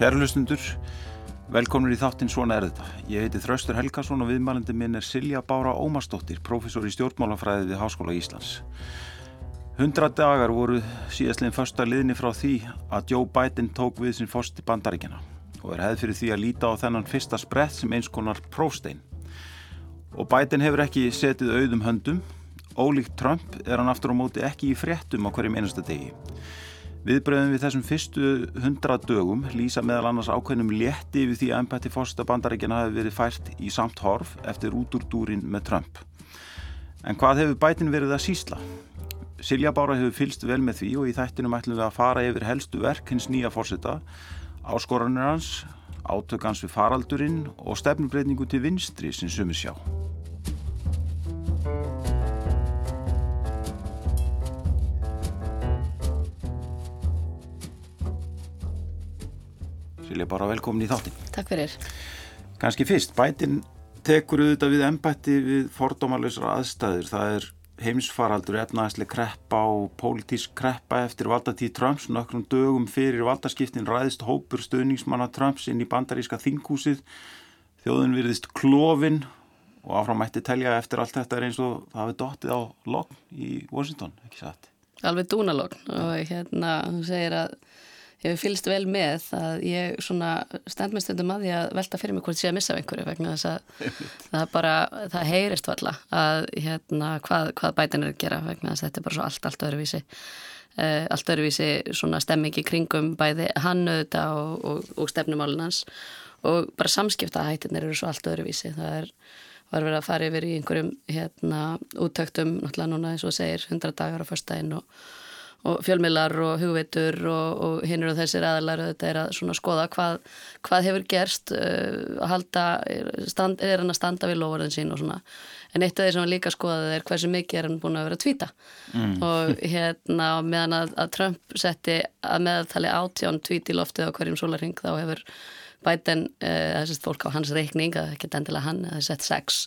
Kæru hlustundur, velkomnir í þáttinn Svona er þetta. Ég heiti Þraustur Helgason og viðmælindi minn er Silja Bára Ómarsdóttir, professor í stjórnmálafræði við Háskóla Íslands. Hundra dagar voru síðastleginn första liðni frá því að Joe Biden tók við sin fórst í bandaríkjana og er hefð fyrir því að líta á þennan fyrsta sprett sem eins konar próstein. Og Biden hefur ekki setið auðum höndum, ólíkt Trump er hann aftur á móti ekki í fréttum á hverjum einasta degi. Viðbröðum við þessum fyrstu hundra dögum lýsa meðal annars ákveðnum létti við því að ennbætti fórsta bandaríkjana hafi verið fært í samt horf eftir útúrdúrin með Trump. En hvað hefur bætin verið að sísla? Silja Bára hefur fylst vel með því og í þættinum ætlum við að fara yfir helstu verk hins nýja fórseta, áskoranir hans, átökans við faraldurinn og stefnubreitningu til vinstri sem sumir sjá. Silja bara velkomin í þáttin. Takk fyrir. Kanski fyrst, bætin tekur auðvitað við embætti við fordómalösra aðstæður. Það er heimsfaraldur, efnaðisleg kreppa og pólitísk kreppa eftir valdatíð Trumps. Nokkrum dögum fyrir valdaskiptin ræðist hópur stöðningsmanna Trumps inn í bandaríska þinghúsið. Þjóðun virðist klófin og áframætti telja eftir allt þetta er eins og það hafi dóttið á logn í Washington, ekki satt? Alveg dúnalogn og hérna, hún segir að ég hef fylgst vel með að ég svona stend með stundum að ég að velta fyrir mig hvort sé að missa af einhverju vegna þess að það bara, það heyrist valla að hérna hvað, hvað bætin er að gera vegna þess að þetta er bara svo allt, allt öðruvísi. Uh, allt öðruvísi svona stemmingi kringum bæði hann auðvitað og, og, og stefnumálunans og bara samskipta hættinir eru svo allt öðruvísi. Það er, var verið að fara yfir í einhverjum hérna úttöktum náttúrulega núna eins og segir 100 dagar á förstæðin og og fjölmilar og hugveitur og, og hinn eru þessir aðalar þetta er að svona skoða hvað, hvað hefur gerst uh, að halda, stand, er hann að standa við lofurðin sín og svona en eitt af því sem hann líka skoðaði er hversu mikið er hann búin að vera að tvíta mm. og hérna meðan að, að Trump setti að meðtali átján tvíti í loftið á hverjum sólarring þá hefur Biden, uh, þessist fólk á hans reikning, að ekki endilega hann, það er sett sex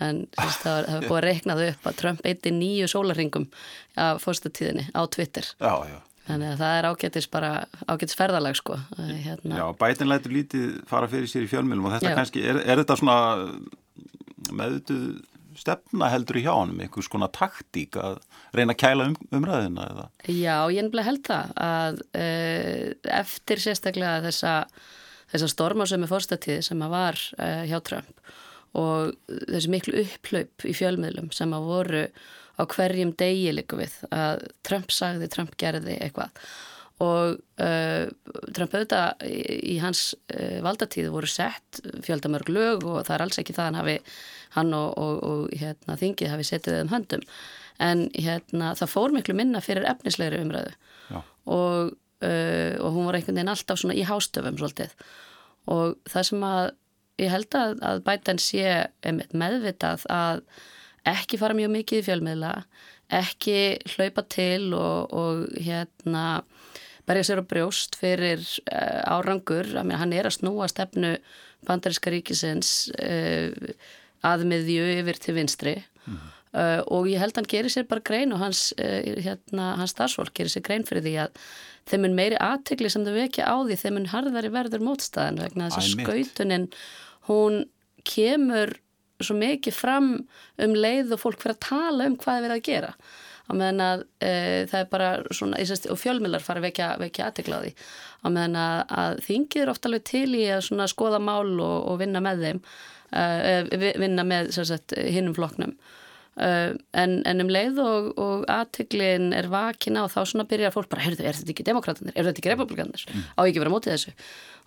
en sérst, það hefur búið að reiknað upp að Trump eitti nýju sólarringum af fórstutíðinni á Twitter já, já. þannig að það er ágættis bara ágættis ferðalag sko hérna. Já, bætin lætur lítið fara fyrir sér í fjölmjölum og þetta já. kannski, er, er þetta svona meðutuð stefna heldur í hjá hann með einhvers konar taktík að reyna að kæla um, umræðina eða? Já, ég held það að e, eftir sérstaklega þessa, þessa stormásömi fórstutíði sem að var e, hjá Trump og þessi miklu upplaup í fjölmiðlum sem að voru á hverjum degi líka við að Trump sagði, Trump gerði eitthvað. Og uh, Trump auðvitað í, hans uh, valdatíðu voru sett fjöldamörg lög og það er alls ekki það hann hafi hann og, og, og hérna, þingið hafi setið um höndum. En hérna, það fór miklu minna fyrir efnislegri umræðu. Og, uh, og hún var einhvern veginn alltaf svona í hástöfum svolítið. Og það sem að ég held að, að bætan sé meðvitað að ekki fara mjög mikið í fjölmiðla, ekki hlaupa til og, og hérna berja sér á brjóst fyrir uh, árangur, að hann er að snúa stefnu bandaríska ríkisins uh, aðmiðju yfir til vinstri mm. uh, og ég held hann gerir sér bara grein og hans, hérna, hans starfsfólk gerir sér grein fyrir því að þeim er meiri aðtegli sem þau vekja á því þeim er harðari verður mótstæðan vegna þess að skautunin hún kemur svo mikið fram um leið og fólk fyrir að tala um hvað er verið að gera. Á meðan að e, það er bara svona, sest, og fjölmilar fara vekja, vekja aðteklaði á meðan að, að þingir ofta alveg til í að skoða mál og, og vinna með þeim e, vinna með hinnum floknum e, en, en um leið og, og aðteklin er vakina og þá svona byrjar fólk bara, er þetta ekki demokraterna, er þetta ekki republikanir mm. á ekki vera mótið þessu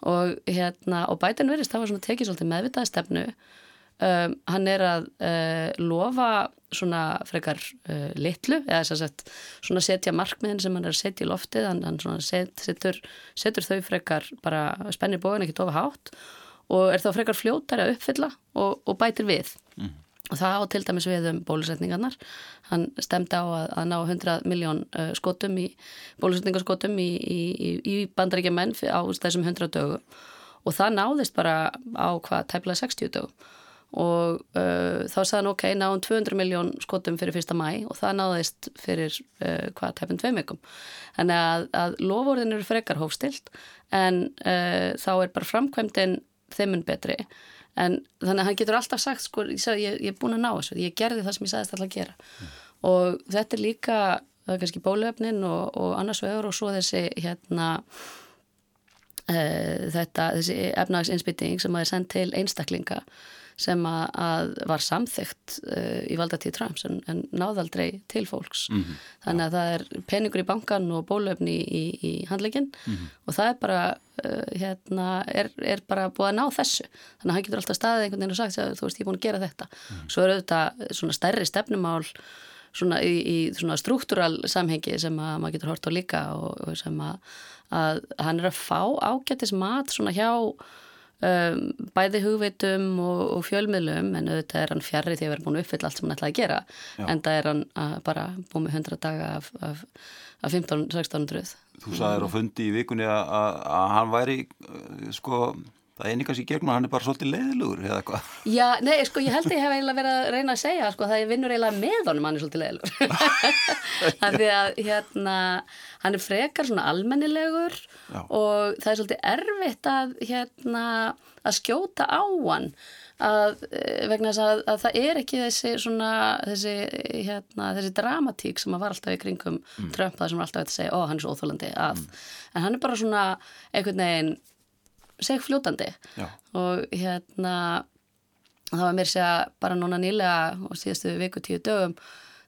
og, hérna, og Biden verist það var svona tekið svolítið meðvitaði stefnu. Um, hann er að uh, lofa svona frekar uh, litlu eða að svona setja markmiðin sem hann er að setja í loftið. Hann, hann set, setur, setur þau frekar bara spennir bóin ekki tofa hátt. Og er þá frekar fljótari að uppfylla og, og bætir við. Mm og það á til dæmis við um bólusetningarnar. Hann stemdi á að, að ná 100 miljón uh, skotum í bólusetningarskotum í, í, í bandaríkja menn á þessum 100 dögum. Og það náðist bara á hvað tæmlega 60 dögum. Og uh, þá sagði hann ok, náðum 200 miljón skotum fyrir fyrsta mæ og það náðist fyrir uh, hvað tefnum tveim vikum. Þannig að, að lofórðin eru frekar hófstilt en uh, þá er bara framkvæmdinn þeimun betri en þannig að hann getur alltaf sagt sko, ég, ég, ég er búin að ná þessu, ég gerði það sem ég sagðist alltaf að gera mm. og þetta er líka það er kannski bólöfnin og, og annars vegar og svo þessi hérna uh, þetta, þessi efnagsinsbytting sem að er sendt til einstaklinga sem að var samþygt uh, í valdatíð Trumps en, en náðaldrei til fólks mm -hmm. þannig að það er peningur í bankan og bólöfni í, í, handlegin mm -hmm. og það er bara uh, hérna, er, er bara búið að ná þessu þannig að hann getur alltaf staðið einhvern veginn og sagt að þú veist ég er búin að gera þetta mm -hmm. svo er auðvitað svona stærri stefnumál svona í, í svona struktúral samhengi sem að maður getur hort á líka og, og sem að, að hann er að fá ágættis mat svona hjá um, bæði hugveitum og, og fjölmiðlum en auðvitað er hann fjarrri því að vera búin að uppfylla allt sem hann ætlaði að gera Já. en það er hann bara búin með 100 daga af, af, af 15-1600 Þú sagðið á fundi í vikunni að, að hann væri sko það er einhvers í gegnum að hann er bara svolítið leiðilugur eða eitthvað. Já, nei, sko, ég held að ég hef eiginlega verið að reyna að segja, sko, það er vinnur eiginlega með honum hann er svolítið leiðilugur. Þannig að, hérna, hann er frekar svona almennilegur Já. og það er svolítið erfitt að, hérna, að skjóta á hann að, eh, vegna þess að, að það er ekki þessi svona, þessi, hérna, þessi dramatík sem að var alltaf í kringum mm. Trump, það sem var alltaf að segja, ó, hann er svo óþólandi segfljótandi og hérna það var mér segja bara núna nýlega og síðastu viku tíu dögum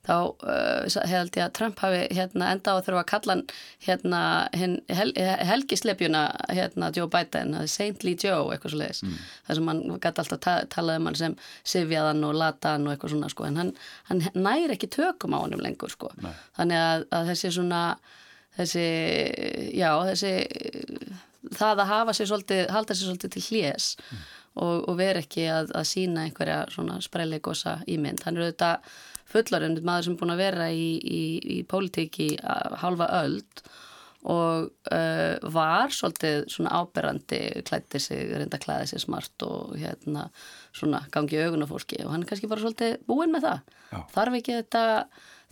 þá uh, held ég að Trump hafi hérna, enda á að þurfa að kalla hérna, hel, helgisleipjuna hérna, Joe Biden, Saintly Joe eitthvað svo leiðis, mm. þar sem hann gæti alltaf ta talað um hann sem sifjaðan og lataðan og eitthvað svona sko, en hann, hann næri ekki tökum á hann um lengur sko, Nei. þannig að, að þessi svona þessi, já, þessi það að hafa sér svolítið, halda sér svolítið til hljés mm. og, og vera ekki að, að sína einhverja svona sprelleikosa ímynd. Hann er auðvitað fullarinn, maður sem búin að vera í, í, í pólitík í halva öld og uh, var svolítið svona áberandi, klætti sig, reynda klæði sig smart og hérna svona gangi augun á fólki og hann er kannski bara svolítið búinn með það. Já. Þarf ekki þetta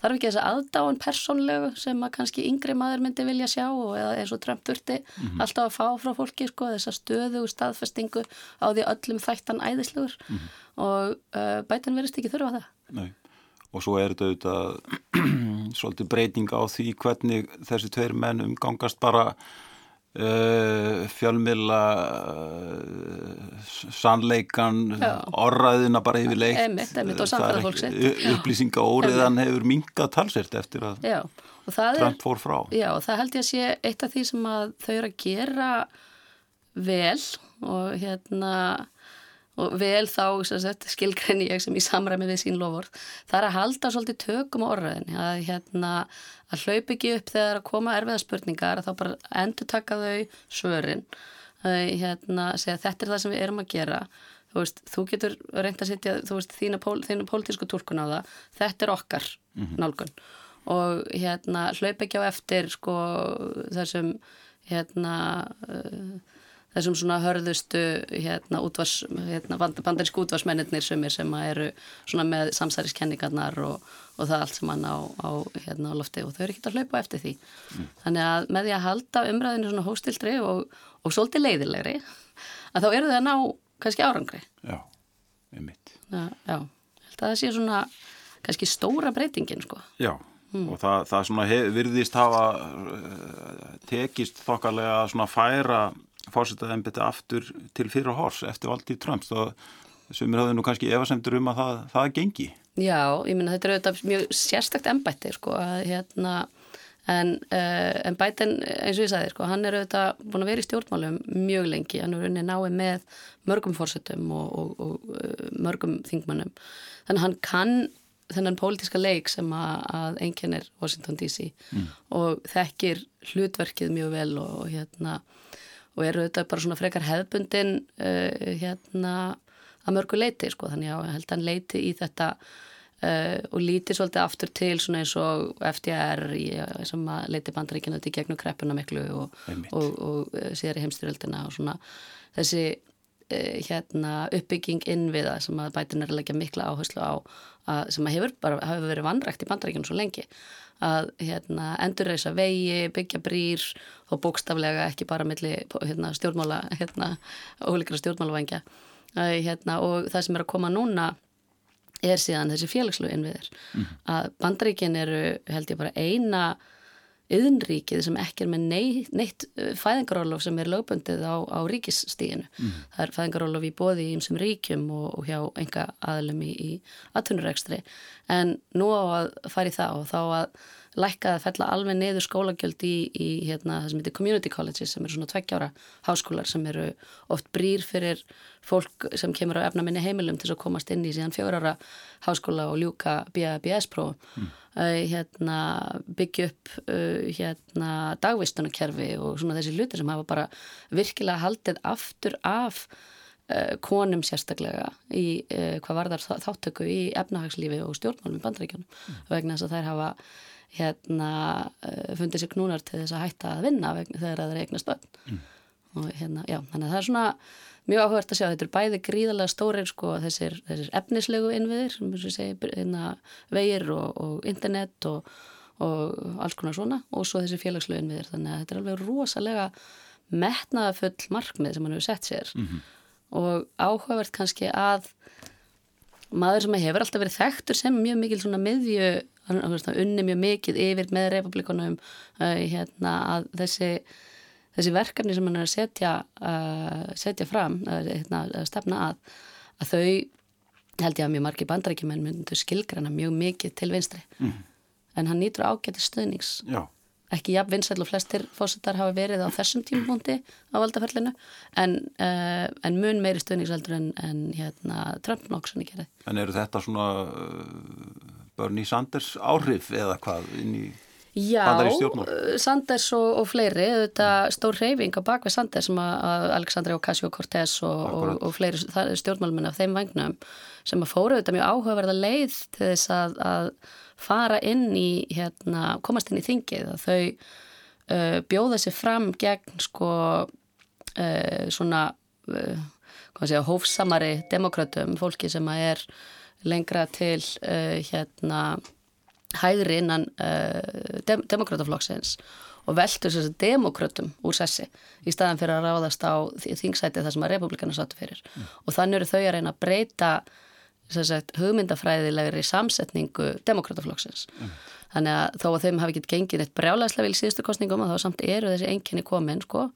þarf ekki þess að aðdáin persónlegu sem að kannski yngri maður myndi vilja sjá og eins og Trump þurfti mm -hmm. alltaf að fá frá fólki sko þess að stöðu og staðfestingu á því öllum þættan æðislegur mm -hmm. og uh, bætan verist ekki þurfa það. Nei og svo er þetta auðvitað svolítið breyting á því hvernig þessi tveir menn umgangast bara Uh, fjölmila uh, sannleikan orraðina bara yfir leikt einmitt, einmitt, upplýsinga óriðan hefur minkað talsert eftir að já, Trump fór frá. Já og það held ég að sé eitt af því sem að þau eru að gera vel og hérna og vel þá skilgrenni ég sem í samræmi við sín lofur það er að halda svolítið tökum á orðinni að, hérna, að hlaup ekki upp þegar að koma erfiða spurningar að þá bara endur taka þau svörin hérna, segja þetta er það sem við erum að gera. Þú, veist, þú getur reynd að setja veist, þína, pól, þína pólitísku tólkun á það. Þetta er okkar mm -hmm. nálgun. Og hérna, hlaup ekki á eftir sko, þessum hérna uh, þessum svona hörðustu hérna, útvars, hérna, bandarísku útvarsmennir sem, sem eru svona með samsæriskenningarnar og, og það allt sem hann á, á, hérna, á lofti og þau eru ekki að hlaupa eftir því. Mm. Þannig að með því að halda umræðinu svona hóstildri og, og svolítið leiðilegri að þá eru þau að ná kannski árangri. Já, einmitt. Já, já, það sé svona kannski stóra breytingin sko. Já. Mm. og það, það svona hef, virðist hafa uh, tekist þokkarlega að svona færa fórsetaði ennbeti aftur til fyrir hors eftir valdið Trump þá sem er hafði nú kannski efasemtur um að það, það gengi. Já, ég minna þetta er auðvitað mjög sérstakt ennbætti sko að hérna en, uh, en Biden eins og ég sagði sko hann er auðvitað búin að vera í stjórnmálum mjög lengi, hann er unni náið með mörgum fórsetum og, og, og uh, mörgum þingmannum þannig hann kann þennan pólitíska leik sem að, að enginn er Washington DC mm. og þekkir hlutverkið mjög vel og, og hérna og eru þetta bara svona frekar hefbundin uh, hérna að mörgu leiti sko. Þannig að held að hann leiti í þetta uh, og líti svolítið aftur til svona eins og FDR í, sem að leiti bandaríkinu þetta í gegnum kreppuna miklu og, og, og, síðar í heimstyrjöldina og svona þessi hérna, uppbygging innviða sem að bætin er að leggja mikla áherslu á að, sem að hefur bara hefur verið vannrækt í bandaríkjunum svo lengi að hérna, endurreisa vegi, byggja brýr og bókstaflega ekki bara milli hérna, stjórnmála hérna, ólíkra stjórnmálavangja hérna, og það sem er að koma núna er síðan þessi félagslu innviðir mm. að bandaríkin eru held ég bara eina yðnríkið sem ekki er með neitt, neitt uh, fæðingarólof sem er lögbundið á, á ríkisstíginu. Mm. Það er fæðingarólof í bóði í ymsum ríkjum og, og hjá enga aðlum í, í atvinnurekstri en nú á að fara í það og þá að lækka að fella alveg niður skólagjöld í, í hérna, það sem heitir community colleges sem eru svona tveggjára háskólar sem eru oft brýr fyrir fólk sem kemur á efna minni heimilum til að komast inn í síðan fjórára háskóla og ljúka BABS-prófum mm. uh, hérna, byggja upp uh, hérna, dagvistunarkerfi og svona þessi hluti sem hafa bara virkilega haldið aftur af uh, konum sérstaklega í hvað varðar þáttöku í efnahagslífi og stjórnmálum í bandrækjunum mm. vegna þess að þær hafa hérna uh, fundið sér knúnar til þess að hætta að vinna vegna, þegar það er eignast bönn mm. og hérna, já, þannig að það er svona mjög áhugavert að sjá, þetta er bæði gríðarlega stórir sko þessir, þessir efnislegu innviðir sem við segjum, hérna vegir og, og internet og, og alls konar svona og svo þessi félagslegu innviðir, þannig að þetta er alveg rosalega metnaðafull markmið sem hann hefur sett sér mm -hmm. og áhugavert kannski að maður sem hefur alltaf verið þekktur sem mjög mikil svona miðju unni mjög mikið yfir með republikunum uh, hérna, að þessi, þessi verkefni sem hann er að setja, uh, setja fram, uh, hérna, að stefna að, að þau held ég að mjög margi bandarækjumenn myndu skilgrana mjög mikið til vinstri mm. en hann nýtur ágæti stuðnings Já. Ekki jafn vinsæl og flestir fósittar hafa verið á þessum tímpunkti á valdaferlinu en, uh, en mun meiri stuðningsaldur en, en hérna, Trump nokks hann ekki gerði. En eru þetta svona uh, Bernie Sanders áhrif eða hvað inn í? Já, uh, Sanders og, og fleiri, þetta stór reyfing á bakvið Sanders sem að Alexandria Ocasio-Cortez og, og, og fleiri stjórnmálmenn af þeim vagnum sem að fóru þetta mjög áhugaverða leið til þess að, að fara inn í, hérna, komast inn í þingið að þau uh, bjóða sér fram gegn sko uh, svona uh, segja, hófsamari demokratum, fólki sem að er lengra til uh, hérna hægri innan uh, dem demokrataflokksins og veldur þess að demokratum úr sessi í staðan fyrir að ráðast á þingsæti þar sem að republikana sattu fyrir mm. og þannig eru þau að reyna að breyta sagt, hugmyndafræðilegri samsetningu demokrataflokksins mm. þannig að þó að þeim hafi ekki gengið eitt brjálæslega vil síðustu kostningum að þá samt eru þessi enginni komin sko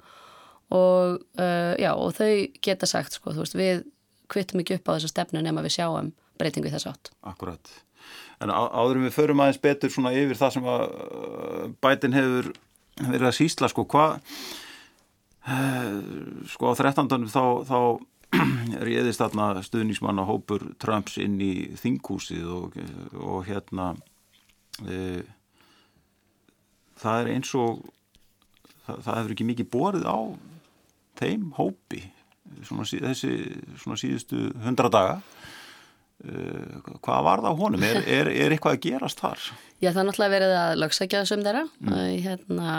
og, uh, já, og þau geta sagt sko, veist, við kvittum ekki upp á þessu stefnu nema við sjáum breytingu í þess átt. Akkurat. En áðurum við förum aðeins betur svona yfir það sem að uh, bætin hefur verið að sísla sko hvað uh, sko á 13. þá, þá ég eðist þarna stuðnismann á hópur Trumps inn í þinghúsið og, og hérna e, það er eins og það, það hefur ekki mikið borðið á þeim hópi svona, þessi svona síðustu hundra daga hvað var það á honum? Er, er, er eitthvað að gerast þar? Já það er náttúrulega verið að lögsækja þessum þeirra mm. hérna,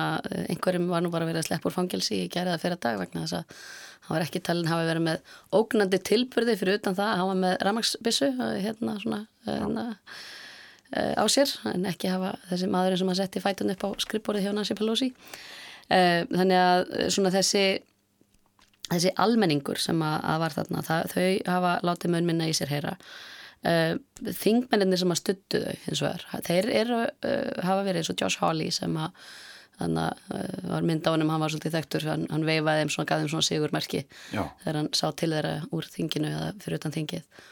einhverjum var nú bara verið að slepp úr fangelsi í gerða fyrir dag vegna þess að hann var ekki talin hafa verið með ógnandi tilbyrði fyrir utan það að hann var með ramagsbissu hérna svona hérna, á sér en ekki hafa þessi maðurinn sem að setti fætun upp á skrippborið hjá Nancy Pelosi þannig að svona þessi þessi almenningur sem að, að var þarna það, þau hafa látið mun minna í sér heyra. Uh, þingmenninni sem að stuttu þau eins og er þeir eru, uh, hafa verið eins og Josh Hawley sem að þannig að uh, var mynd á hennum, hann var svolítið þekktur hann, hann veifaði þeim svona, gaf þeim svona sigurmerki Já. þegar hann sá til þeirra úr þinginu eða fyrir utan þingið.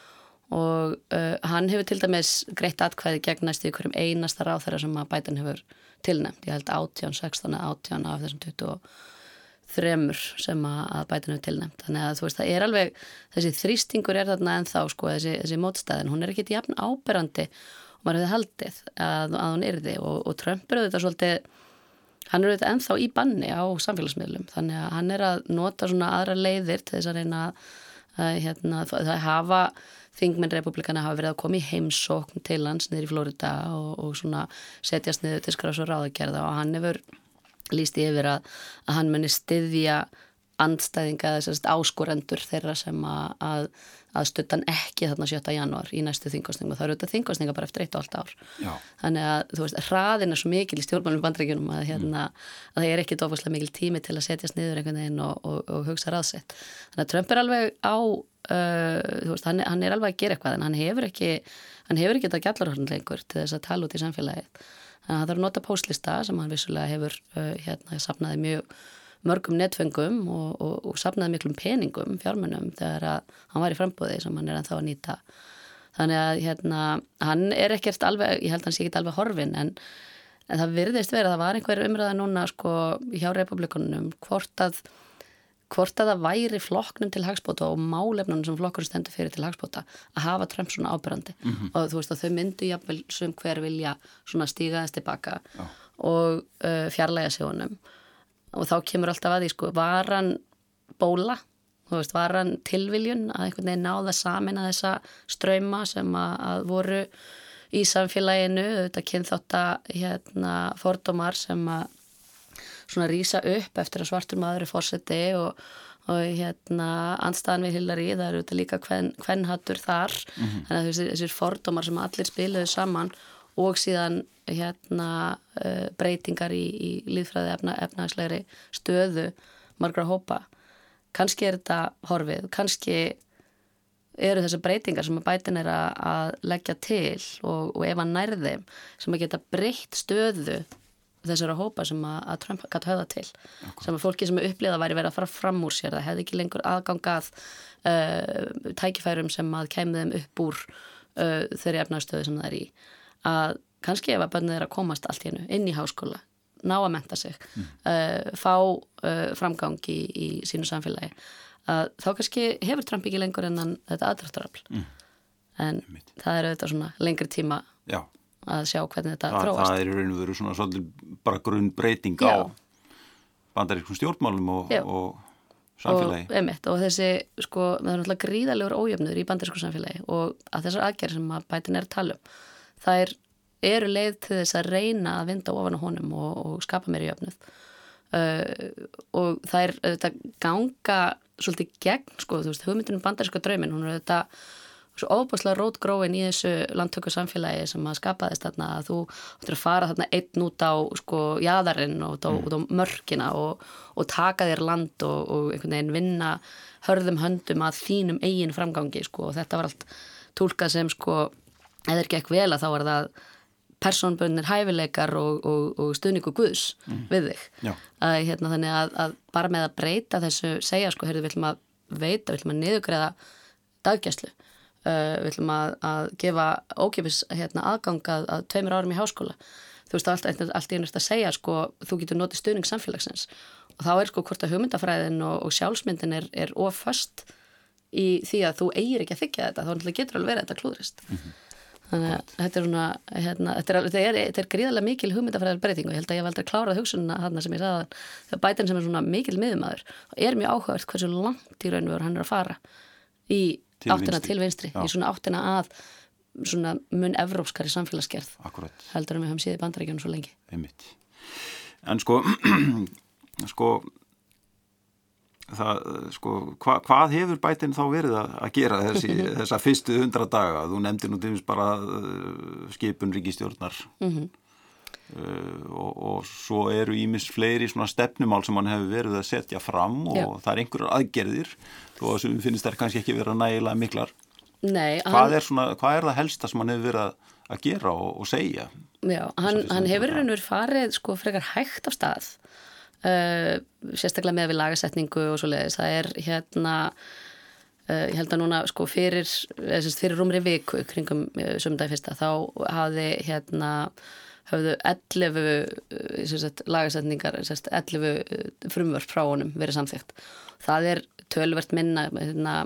Og uh, hann hefur til dæmis greitt atkvæði gegn næstu ykkurum einasta ráð þeirra sem að bætan hefur tilnæmt, ég held 18, 16, 18 af þessum 20 og þremur sem að bætinu er tilnæmt þannig að þú veist það er alveg þessi þrýstingur er þarna ennþá sko þessi, þessi mótstæðin, hún er ekkit jafn áberandi og maður hefði haldið að, að hún erði og, og Trump er auðvitað svolítið hann er auðvitað ennþá í banni á samfélagsmiðlum. Þannig að hann er að nota svona aðra leiðir til þess að reyna að hérna, það hafa þingminn republikana hafa verið að koma í heimsókn til hans niður í Florida og, og svona setjast niður til skrafs og ráðagerða. Og hann hefur lísti yfir að, að hann muni styðja andstæðinga þessast áskorendur þeirra sem að, að, að stuttan ekki þarna 7. janúar í næstu þingostningum og það eru þetta þingostninga bara eftir eitt og allt ár Já. þannig að þú veist, hraðin er svo mikil í stjórnmálum bandrækjunum að, hérna, að það er ekki dofaslega mikil tími til að setjast niður einhvern veginn og, og, og hugsa ráðsett þannig að Trump er alveg á uh, veist, hann, hann er alveg að gera eitthvað en hann hefur ekki hann hefur ekki þetta gjallarhörn lengur til þess að tala út í samfélagið þannig að það þarf að nota póslista sem hann vissulega hefur uh, hérna, sapnaði mjög mörgum netfengum og, og, og sapnaði miklum peningum, fjármunum þegar hann var í frambóði sem hann er ennþá að nýta. Þannig að hérna, hann er ekkert alveg, ég held að hann sé ekki alveg horfin en, en það virðist verið að það var einhver umræða núna sko hjá republikunum hvort að hvort að það væri flokknum til hagspóta og málefnunum sem flokkur stendur fyrir til hagspóta að hafa Trump svona ábyrrandi mm -hmm. og þú veist að þau myndu jafnvel sem hver vilja svona stíga þess tilbaka Já. og uh, fjarlæga sig honum og þá kemur alltaf að því sko var hann bóla þú veist var hann tilviljun að einhvern veginn náða samin að þessa ströyma sem að, að voru í samfélaginu þetta kynþátt að hérna fordómar sem að svona rýsa upp eftir að svartur maður er fórseti og, og hérna anstaðan við Hillary það eru þetta líka hvern, hvern hattur þar mm -hmm. þannig að þessir, þessir fordómar sem allir spiluðu saman og síðan hérna uh, breytingar í, í líðfræði efna, efnagslegri stöðu margra hópa kannski er þetta horfið, kannski eru þessar breytingar sem að bætin er að, að leggja til og, og ef að nærði sem að geta breytt stöðu þessara hópa sem að, Trump gæti höfða til okay. sem að fólki sem upplýða væri verið að fara fram úr sér það hefði ekki lengur aðgangað uh, tækifærum sem að kemði þeim upp úr uh, þeirri efnagstöðu sem það er í að kannski ef að bönnið er að komast allt hennu inn í háskóla, ná að menta sig mm. uh, fá framgang í, í sínu samfélagi að þá kannski hefur Trump ekki lengur en þetta aðdraftarafl mm. en Mitt. það er auðvitað svona lengri tíma Já. Að sjá hvernig þetta Þa, þróast. Það er í raun og veru svona svolítið bara grunn breyting á bandarískum stjórnmálum og, og samfélagi. Og, einmitt, og þessi sko, það er náttúrulega gríðalegur ójöfnur í bandarískum samfélagi og að þessar aðgerð sem að bætin er að tala um það er eru leið til þess að reyna að vinda ofan á honum og, og skapa mér í öfnuð uh, og það er þetta ganga svolítið gegn, sko, þú veist, hugmyndunum bandaríska draumin, hún er þetta svo óbúslega rótgróin í þessu landtöku samfélagi sem að skapa þess þarna að þú ættir að fara þarna einn út á sko jæðarinn og út á, mm. á mörkina og, og taka þér land og, og einhvern veginn vinna hörðum höndum að þínum eigin framgangi sko og þetta var allt tólkað sem sko eða er gekk vel að þá var það persónbönnir hæfileikar og, og, og stuðningu Guðs mm. við þig að, hérna, þannig að, að bara með að breyta þessu segja sko, heyrðu, við ætlum að veita, við ætlum að niðugræða daggæslu uh, við ætlum að, að gefa ókipis hérna, aðgangað að tveimur árum í háskóla. Þú veist, allt, allt einhverst að segja sko, þú getur notið stuðning samfélagsins. Og þá er sko hvort að hugmyndafræðin og, og sjálfsmyndin er, er oföst í því að þú eigir ekki að þykja þetta, þá getur alveg verið þetta klúðrist. Mm -hmm. Þannig að þetta er svona, hérna, þetta er, þetta er, þetta er gríðarlega mikil hugmyndafræðar breyting og ég held að ég hef aldrei klárað hugsunna hann sem ég sagði að bætinn sem er svona mikil miðumæður er mjög áhugavert hversu langt í raun og veru hann er að fara í til áttina vinstri. til vinstri, Já. í svona áttina að svona mun evrópskari samfélagsgerð Akkurat. heldur en við höfum síði bandaríkjunum svo lengi. Einmitt. En sko, sko það, sko, hva, hvað hefur bætinn þá verið að, að gera þessi, þessa fyrstu hundra daga? Þú nefndi nú dæmis bara uh, skipun ríkistjórnar mm -hmm. uh, og, og svo eru ímis fleiri svona stefnumál sem hann hefur verið að setja fram og Já. það er einhverjar aðgerðir og þess að finnst það kannski ekki verið að nægila miklar. Nei. Hvað, hann... er svona, hvað er það helsta sem hann hefur verið að, að gera og, og segja? Já, hann, hann hefur raun og verið farið sko frekar hægt á stað Uh, sérstaklega með við lagasetningu og svo leiðis, það er hérna uh, ég held að núna sko fyrir, fyrir rúmri viku kringum uh, sömndagi fyrsta þá hafði hérna hafðu 11 sagt, lagasetningar, sagt, 11 frumvörf frá honum verið samþygt það er tölvert minna hérna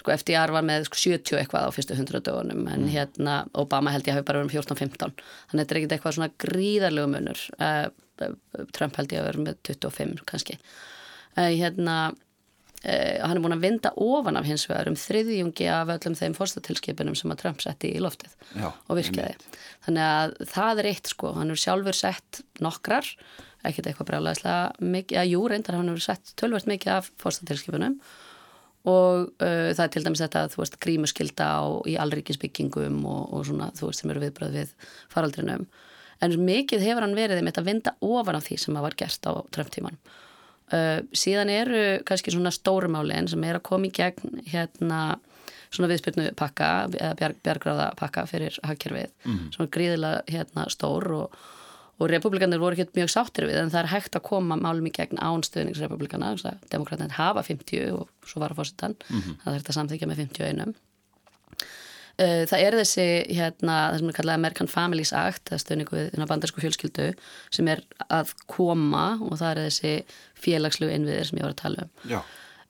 sko FDR var með sko 70 eitthvað á fyrstu 100 dögunum en mm. hérna Obama held ég hafi bara verið um 14-15 þannig að þetta er ekkert eitthvað svona gríðarlegu munur Trump held ég að vera með 25 kannski. Hérna uh, hann er búin að vinda ofan af hins vegar um þriðjungi af öllum þeim fórstatilskipunum sem að Trump setti í loftið Já, og virkiði þannig að það er eitt sko, hann er sjálfur sett nokkrar ekkert eitthvað brjálæðislega mikið, að jú reyndar hann hefur sett tölvert mikið af fórstatilskipunum og uh, það er til dæmis þetta þú veist grímuskylda á, í allríkisbyggingum og, og svona þú veist sem eru viðbröð við faraldrinum. En mikið hefur hann verið með þetta að vinda ofan af því sem að var gert á tröfntíman uh, síðan eru kannski svona stórumálinn sem er að koma í gegn hérna svona viðspilnu pakka bjarg, bjargráða pakka fyrir hagkerfið mm -hmm. svona gríðilega hérna stór og og republikanir voru ekki mjög sáttir við en það er hægt að koma málum í gegn ánstöðningsrepublikana, demokraterna hafa 50 og svo var að fórsettan mm -hmm. það er þetta samþykja með 51 eh, Það er þessi hérna, það sem er kallað American Families Act það stöðningu við bandarsku fjölskyldu sem er að koma og það er þessi félagslu innviðir sem ég var að tala um Já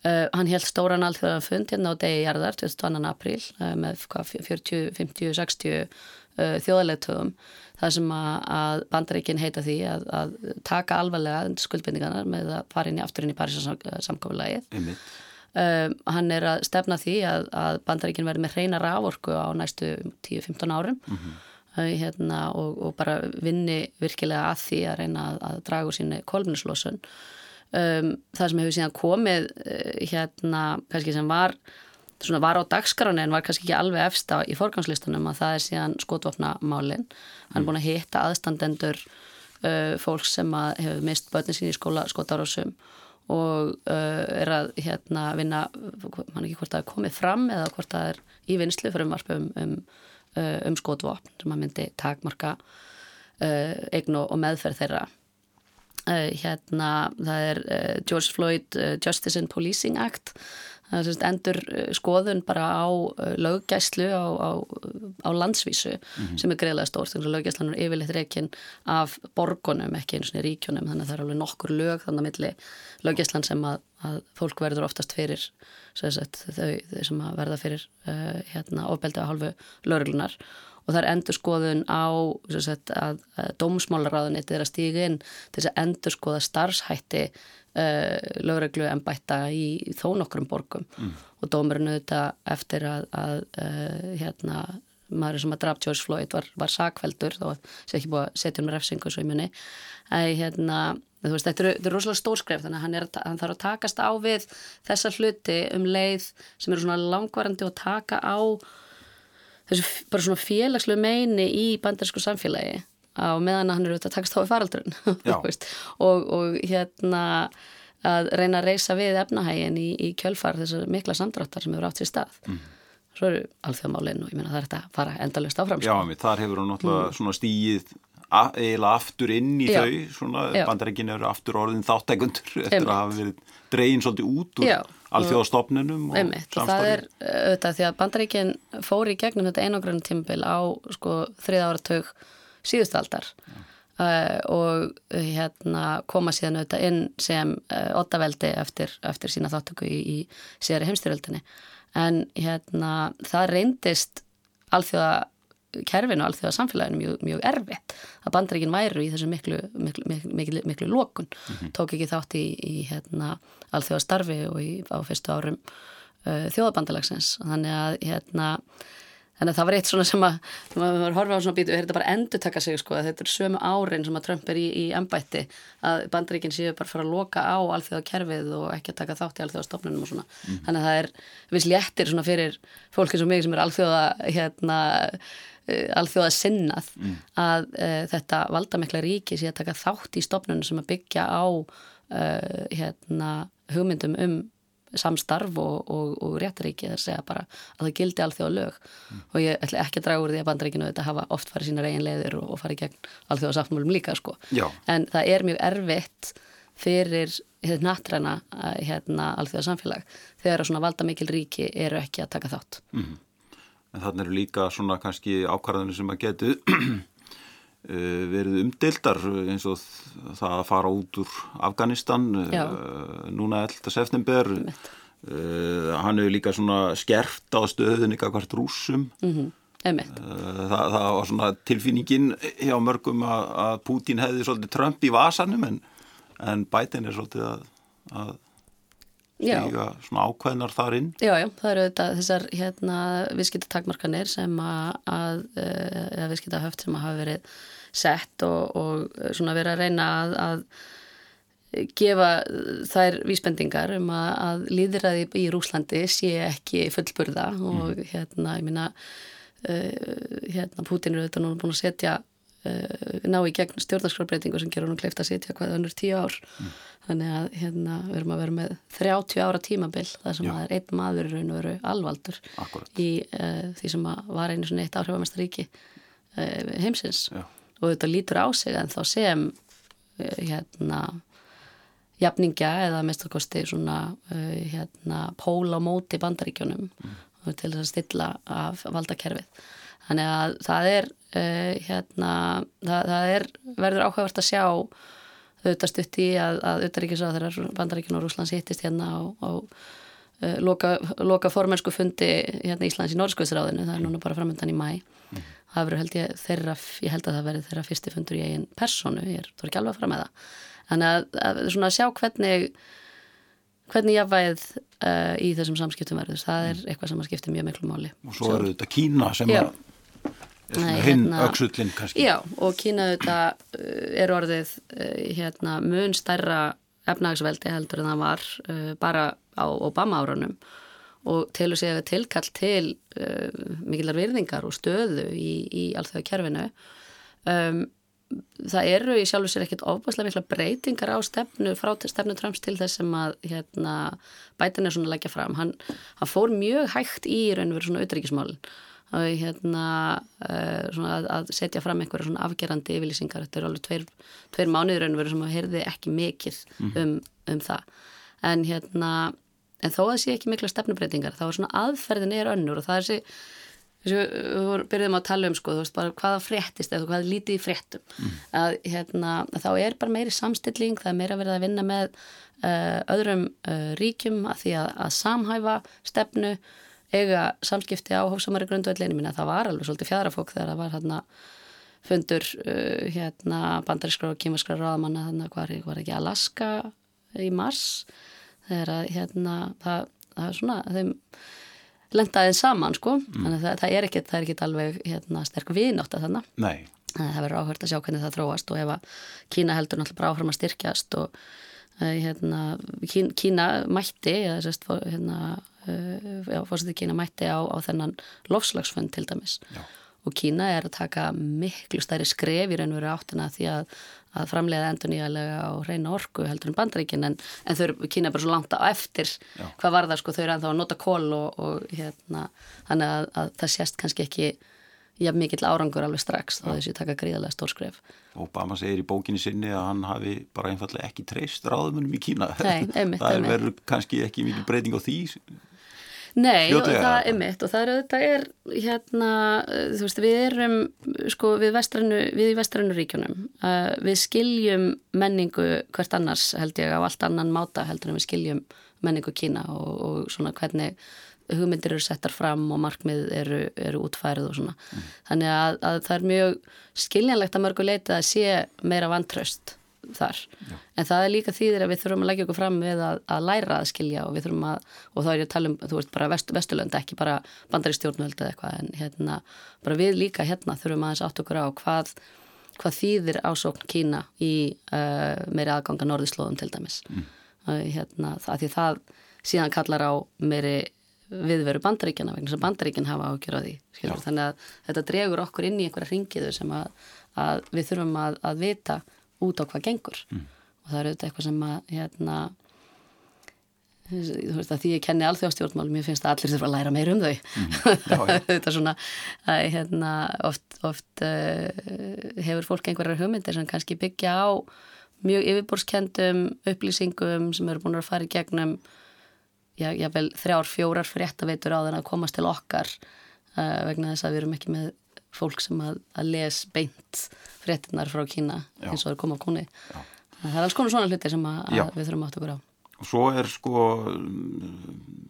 Uh, hann held stóran alþjóðan fund hérna á degi jarðar 22. apríl uh, með 40, 50, 60 uh, þjóðarleitöfum þar sem að, að bandaríkinn heita því að, að taka alvarlega skuldbindingarnar með að fara inn í afturinn í Parísasamkofulagið. Um, hann er að stefna því að, að bandaríkinn verði með hreina rávorku á næstu 10-15 árum mm -hmm. uh, hérna, og, og bara vinni virkilega að því að reyna að, að draga úr síni kolminuslósun. Um, það sem hefur síðan komið uh, hérna, kannski sem var svona var á dagskranu en var kannski ekki alveg efsta í forgangslistunum að það er síðan skotvopnamálin. Hann er búin að hitta aðstandendur uh, fólks sem að hefur mist börnin sín í skóla skotárásum og uh, er að hérna vinna, mann ekki hvort er komið fram eða hvort það er í vinslu fyrir umvarpum um, uh, um skotvopn sem að myndi takmarka uh, eign og meðferð þeirra. Uh, hérna það er uh, George Floyd Justice and Policing Act endur eh, skoðun bara á eh, löggæslu á, á, á landsvísu mm -hmm. sem er greiðlega stórt þannig að löggæslan er yfirleitt reygin af borgunum, ekki eins og ríkjunum þannig að það er alveg nokkur lög þannig að milli löggæslan sem að, að fólk verður oftast fyrir sagt, þau, þau sem verða fyrir uh, hérna, ofbeldi á halvu lögreglunar og það er endur skoðun á sagt, að, að dómsmálaráðunitið er að stíga inn til þess að endur skoða starfshætti uh, lögreglu en bætta í þó nokkrum borgum mm. og dómurinn auðvitað eftir að, að uh, hérna maður sem að draf George Floyd var, var sakveldur þó sé ekki búið að setja um refsingu svo í muni að hérna veist þetta eru, er rosalega stórskref þannig að hann, er, hann þarf að takast á við þessa hluti um leið sem eru svona langvarandi og taka á þessu bara svona félagslu meini í bandarísku samfélagi á meðan hann eru auðvitað að takast á við faraldrun og, og hérna að reyna að reysa við efnahægin í, í kjölfar þessar mikla samdráttar sem hefur átt sér stað mm. svo eru alþjóðmálinn og ég menna það er þetta að fara endalust áfram Já, sko. þar hefur hann náttúrulega mm. stíið eiginlega aftur inn í Já. þau svona, bandarækinn eru aftur orðin þáttækundur eftir Einmitt. að hafa verið dregin svolítið út úr alþjóðastofnunum og og það er auðvitað því að bandarækinn fóri í gegnum þetta einogrunn tímbil á sko þriða áratög síðustaldar uh, og hérna koma síðan auðvitað inn sem uh, ottaveldi eftir, eftir sína þáttöku í, í séri heimstyrjöldinni en hérna það reyndist alþjóða kerfinu alþjóða samfélaginu mjög, mjög erfitt að bandreikin væru í þessu miklu, miklu, miklu, miklu, lókun mm -hmm. tók ekki þátt í, í hérna, alþjóða starfi og í, á fyrstu árum uh, þjóðabandalagsins þannig að hérna Þannig að það var eitt svona sem að, þegar maður horfa á svona bítu, þetta bara endur taka sig sko, að þetta er sömu árin sem að Trump er í, í ennbætti, að bandaríkinn séu bara fara að loka á alþjóða kerfið og ekki að taka þátt í alþjóða stofnunum og svona. Mm. Þannig að það er viss léttir svona fyrir fólki sem mig sem er alþjóða, hérna, alþjóða sinnað mm. að uh, þetta valdamikla ríki sé að taka þátt í stofnunum sem að byggja á uh, hérna, hugmyndum um samstarf og, og, og réttaríki að segja bara að það gildi alþjóða lög mm. og ég ætla ekki að draga úr því að bandaríkinu þetta hafa oft farið sína reygin leiðir og, og farið gegn alþjóða sáttmálum líka sko Já. en það er mjög erfitt fyrir nattræna hérna, alþjóða samfélag þegar svona valda mikil ríki eru ekki að taka þátt mm. En þannig eru líka svona kannski ákvarðanir sem að getu Eh, verið umdeildar eins og það að fara út úr Afganistan eh, Já. núna 11. september uh, hann hefur líka svona skerft á stöðun ykkar hvert rúsum mm -hmm. uh, það, það var svona tilfinningin hjá mörgum að, að Pútín hefði svolítið Trump í vasanum en, en Biden er svolítið að, að stiga svona ákveðnar þar inn Já, já, það eru þetta þessar hérna, viðskiptatakmarkanir sem að, að uh, viðskiptahöft sem að hafa verið sett og, og svona verið að reyna að, að gefa þær vísbendingar um að, að líðræði í Rúslandi sé ekki fullburða og mm. hérna, ég minna uh, hérna Putin eru þetta nú búin að setja ná í gegn stjórnarskrárbreitingu sem gerur hún kleift að setja hvað önnur tíu ár mm. þannig að hérna við erum að vera með 30 ára tímabill þar sem Já. að er einn maður í raun og veru alvaldur Akkurat. í uh, því sem var einu svona eitt áhrifamestaríki heimsins Já. og þetta lítur á sig en þá sem hérna jafningja eða mestarkosti svona uh, hérna, pól á móti bandaríkjónum mm. til þess að stilla af valdakerfið. Þannig að það er, uh, hérna, það, það er verður áhugavert að sjá auðvitað stutt í að, að auðvitaðríkisáðurar bandaríkjón og Rúslands hittist hérna á, á uh, loka, loka formensku fundi hérna Íslands í Norskvöldsráðinu, það er núna bara framöndan í mæ. Mm. Það verður held ég þeirra, ég held að það verður þeirra fyrsti fundur í eigin personu, ég er, þú er ekki alveg að fara með það Þannig að, að svona að sjá hvernig hvernig væð uh, í þessum samskiptum verður, það er eitthvað sem að skipta mjög miklu máli. Og svo eru þetta Kína sem já. að hinn hérna, auksullin kannski. Já, og Kína þetta uh, er orðið uh, hérna, mun stærra efnagsveldi heldur en það var uh, bara á Obama árunum og til að segja tilkall til mikillar virðingar og stöðu í, í allþjóða kerfinu um það eru í sjálf og sér ekkit ofbúslega mikla breytingar á stefnu frá stefnu Trumps til þess sem að hérna, bætin er svona að leggja fram. Hann, hann fór mjög hægt í raun og verið svona auðryggismálin að, hérna, svona að, að setja fram einhverja svona afgerandi yfirlýsingar þetta eru alveg tveir, tveir mánuður og verið sem að heyrði ekki mikið mhm. um, um það en hérna en þó að það sé ekki mikla stefnubreitingar þá er svona aðferðin er önnur og það er þessi við byrjuðum að tala um sko, veist hvaða fréttist eða hvaða lítið fréttum mm. að hérna, þá er bara meiri samstilling það er meira verið að vinna með uh, öðrum uh, ríkjum að því að, að samhæfa stefnu eiga samskipti á hófsamari grundvöldleinu minna það var alveg svolítið fjadrafók þegar það var hérna fundur uh, hérna bandarískra og kímaskra ráðamanna að hvað var ekki Alaska í mars þegar að hérna það, það er svona þeim lendaðið saman sko mm. þannig að það, það er ekkit, ekkit alveg hérna, sterk viðnátt að þannig Nei. það verður áhört að sjá hvernig það þróast og ef að Kína heldur náttúrulega bara áfram að styrkjast og hérna, Kína, Kína mætti eða sérst hérna, uh, fórsetið Kína mætti á, á þennan lofslagsfund til dæmis Já. og Kína er að taka miklu stærri skref í raun og veru áttina því að að framlega endur nýjalega og reyna orku heldur en bandreikin en, en þau eru kýna bara svo langt á eftir Já. hvað var það sko, þau eru að nota kól og, og hérna, þannig að, að það sést kannski ekki jafn mikill árangur alveg strax þá þessi taka gríðarlega stór skref. Obama segir í bókinni sinni að hann hafi bara einfallega ekki treyst ráðumunum í Kína. Nei, einmitt, það er verið kannski ekki mikil breyting á því. Nei, Fljótlega. og það er mitt og það er auðvitað er hérna, þú veist, við erum sko við, vestrannu, við í vestrannu ríkjunum uh, við skiljum menningu hvert annars held ég á allt annan máta heldur en við skiljum menningu Kína og, og svona hvernig hugmyndir eru settar fram og markmið eru, eru útfærið og svona mm. þannig að, að það er mjög skiljanlegt að mörgu leita að sé meira vantraust þar Já. en það er líka þýðir að við þurfum að leggja okkur fram við að, að læra að skilja og við þurfum að, og þá er ég að tala um þú veist bara vest, Vesturlönd, ekki bara bandaristjórnvöld eða eitthvað en hérna bara við líka hérna þurfum aðeins átt okkur á hvað, hvað þýðir ásókn Kína í uh, meiri aðganga norðislóðum til dæmis mm. uh, hérna það því það síðan kallar á meiri viðveru bandaríkjana vegna sem bandaríkjan hafa ágjör á því þannig að þetta dregur okkur inn í einhverja ringiðu sem að, að við þurfum að, að vita út á hvað gengur. Mm. og það er auðvitað eitthvað sem að hérna þú veist að því ég kenni alþjóðstjórnmálum ég finnst að allir þurfa að læra meir um þau. Mm. þetta er svona að hérna oft, oft uh, hefur fólk einhverjar hugmyndir sem kannski byggja á mjög yfirborskendum upplýsingum sem eru búin að fara í gegnum já, jável þrjár, fjórar fréttaveitur á þenn að komast til okkar uh, vegna þess að við erum ekki með fólk sem að, að les beint fréttinar frá Kína Já. eins og það er komað koni það er alls konar svona hluti sem að, að við þurfum átt okkur á. Og svo er sko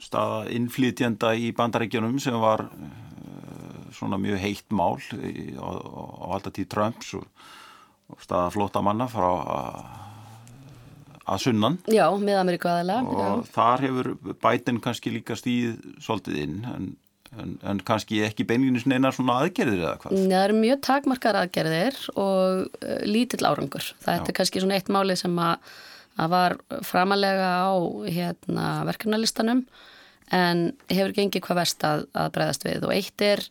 staða innflytjenda í bandarækjunum sem var uh, svona mjög heitt mál á, á alltaf tíð Trumps og, og staða flóta manna frá að, að sunnan Já, með Ameríku aðalega og Já. þar hefur bætin kannski líka stíð svolítið inn en en, en kannski ekki beinlinnins neina svona aðgerðir eða hvað? Það eru mjög takmarkar aðgerðir og uh, lítill árangur. Það er kannski svona eitt máli sem að, að var framalega á hérna, verkefnalistanum en hefur gengið hvað verst að, að breyðast við og eitt er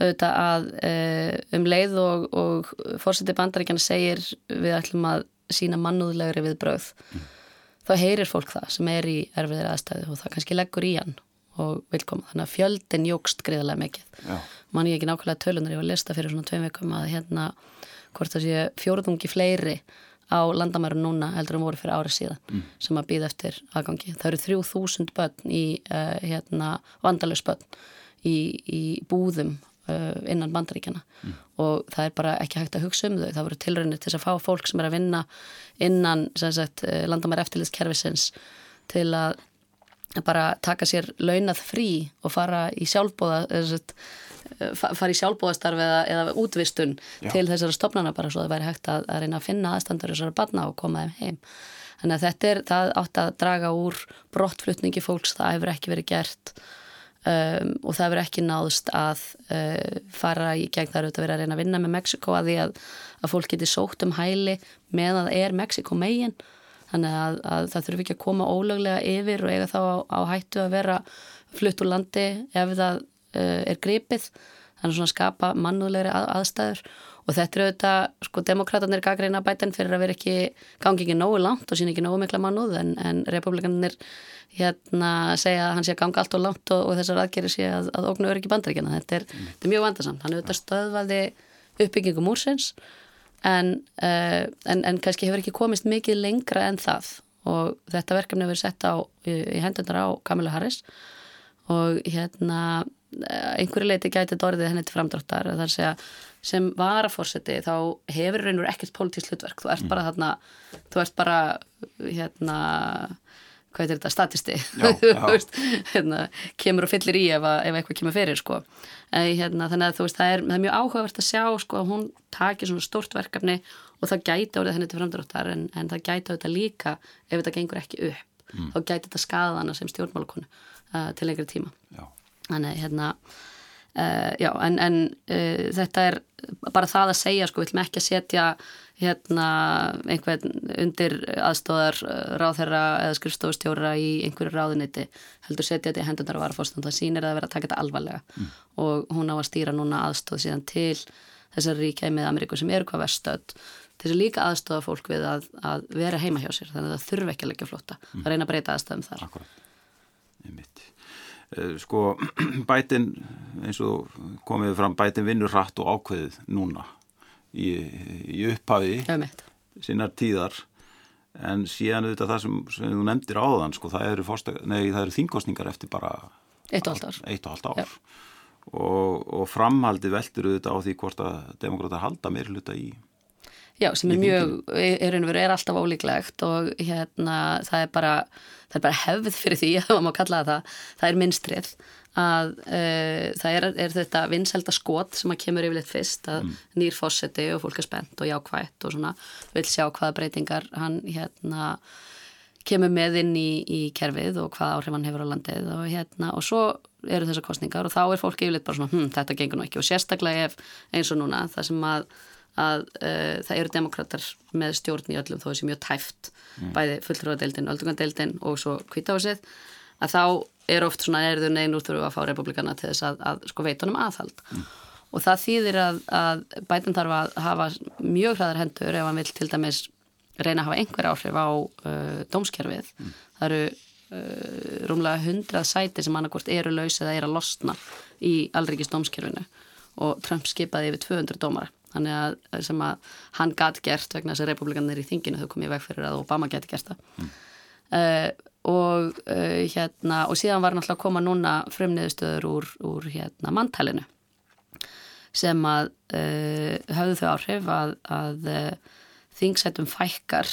auðvitað að uh, um leið og, og fórseti bandaríkjana segir við ætlum að sína mannúðlegri við bröð mm. þá heyrir fólk það sem er í erfiðir aðstæðu og það kannski leggur í hann og vil koma. Þannig að fjöldin jógst greiðarlega mikið. Man ég ekki nákvæmlega tölunar, ég var að lista fyrir svona tveim vikum að hérna hvort það sé fjóruðungi fleiri á landamæru núna heldur um voru fyrir árið síðan mm. sem að býða eftir aðgangi. Það eru þrjú þúsund börn í uh, hérna vandalus börn í, í búðum innan bandaríkjana mm. og það er bara ekki hægt að hugsa um þau. Það voru tilraunir til að fá fólk sem er að vinna innan sagt, uh, landamæru eftirlitskerfisins til að bara taka sér launað frí og fara í sjálfbóða fara í sjálfbóðastarf eða, eða útvistun Já. til þessara stopnana bara svo það væri hægt að, að reyna að finna aðstandur þessara barna og koma þeim heim þannig að þetta er, það átt að draga úr brottflutningi fólks, það hefur ekki verið gert um, og það hefur ekki náðst að uh, fara í gegn. Þar auðvitað verið að reyna að vinna með Mexiko að því að, að fólk geti sótt um hæli með að er Mexiko megin. Þannig að, að það þurfi ekki að koma ólöglega yfir og eiga þá á, á hættu að vera flutt úr landi ef það uh, er gripið. Þannig að skapa mannúðlegri að, aðstæður og þetta er auðvitað, sko, demokraterna er gagreina bætinn fyrir að vera ekki gangi ekki nógu langt og sín ekki nógu mikla mannúð en, en republikanir hérna segja að hann sé að ganga allt og langt og, og þessar aðgerir sé að, að ógnu öryggi bandaríkjana þetta er, mm. er mjög vandarsamt, hann auðvitað stöðvaði uppbyggingum úrsins en, uh, en, en kannski hefur ekki komist mikið lengra en það. Og þetta verkefni hefur sett á í, í hendunar á Kamila Harris. Og hérna eh, einhverju leiti gæti þetta orðið henni til framdráttar. Þar að segja sem var að fórseti þá hefur reynur ekkert pólitísk hlutverk, þú ert mm. bara þarna þú ert bara hérna hvað er þetta, statisti hérna, kemur og fyllir í ef, ef eitthvað kemur fyrir sko. en, hérna, þannig að veist, það, er, það er mjög áhugavert að sjá sko, að hún takir svona stort verkefni og það gæti árið henni til framdráttar en, en það gæti á þetta líka ef þetta gengur ekki upp mm. þá gæti þetta skada hana sem stjórnmálakonu uh, til lengri tíma já. þannig hérna uh, já, en, en uh, þetta er bara það að segja sko, við viljum ekki að setja hérna einhvern undir aðstóðar uh, ráðherra eða skrifstofustjóra í einhverju ráðuniti heldur setja þetta í hendunar og varafórstand það sýnir að vera að taka þetta alvarlega. Mm. og hún á að stýra núna aðstóð síðan til þessar ríkjaði með Ameríku sem eru hvað vestöld til þess að líka aðstóða fólk við að, að vera heima hjá sér. Þannig að það þurfi ekki að leggja flóta mm. að reyna að breyta aðstöðum þar. Akkurat, ég mitt eh, Sko, bætin eins og komið fram, bætin vinnur hratt og ákveðið núna. Í, í upphafi sínar tíðar. En síðan auðvitað það sem, sem þú nefndir áðan sko, það eru, eru þingkostningar eftir bara eitt og halvt ár, og, ár. Og, og framhaldi veldur auðvitað á því hvort að demokráta halda meir hluta í Já, sem er mjög, er, er alltaf ólíklegt og hérna það er bara, það er bara hefð fyrir því að maður kalla það, það er minnstrið að uh, það er, er þetta vinselda skot sem að kemur yfirleitt fyrst að mm. nýr fósetti og fólk er spennt og jákvætt og svona vil sjá hvaða breytingar hann hérna kemur með inn í, í kerfið og hvaða áhrif hann hefur á landið og hérna og svo eru þessar kostningar og þá er fólk yfirleitt bara svona hm, þetta gengur nú ekki og sérstaklega ef eins og núna það sem að, að uh, það eru demokrater með stjórn í öllum þó þessi mjög tæft mm. bæði fulltrúadeildin, öldungadeildin og svo kvításið að þá er oft svona erðu neyn úr þurfu að fá republikana til þess að, að sko veitunum aðhald mm. og það þýðir að, að bætum þarf að hafa mjög hraðar hendur ef hann vil til dæmis reyna að hafa einhver áhrif á uh, dómskerfið mm. það eru uh, rúmlega hundrað sæti sem annarkort eru laus eða eru að losna í allrikist dómskerfinu og Trump skipaði yfir 200 dómara þannig að sem að hann gæti gert vegna þess að republikanir í þinginu þau komið veg fyrir að Obama gæti gert það mm. uh, og uh, hérna og síðan var náttúrulega að koma núna frumniðustöður úr, úr hérna mantælinu sem að uh, hafðu þau áhrif að, að þingsætum fækkar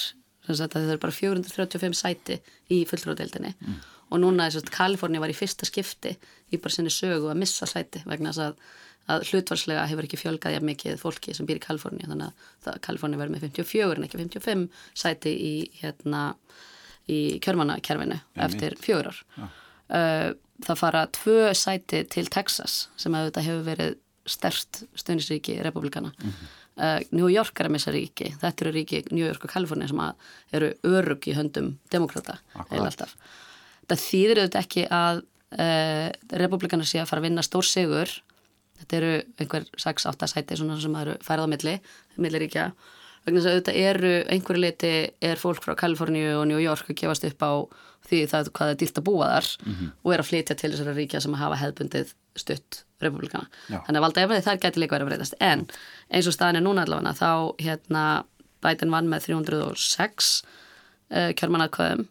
það er bara 435 sæti í fulltróðdeildinni mm. og núna er svona Kaliforni var í fyrsta skipti í bara sinni sögu að missa sæti vegna þess að, að hlutvarslega hefur ekki fjölgað jafn mikið fólki sem býr í Kaliforni þannig að Kaliforni verður með 54 en ekki 55 sæti í hérna í kjörmannakerfinu eftir fjögur ár. Uh, það fara tvö sæti til Texas sem að þetta hefur verið stert stundisríki republikana mm -hmm. uh, New York er að missa ríki. Þetta eru ríki New York og Kaliforni sem eru örug í höndum demokrata eða alltaf. Það þýðir auðvitað ekki að uh, republikana sé að fara að vinna stór sigur þetta eru einhver 6-8 sæti sem eru færið á milli milliríkja vegna þess að auðvitað eru einhverju liti er fólk frá Kaliforníu og New York að gefast upp á því það hvað er dýrt að búa þar mm -hmm. og er að flytja til þessara ríkja sem hafa hefðbundið stutt republikana. Já. Þannig að valda efnið þar gæti líka verið að breytast. En eins og staðin er núna allavega þá hérna Biden vann með 306 uh, kjörmannaðkvæðum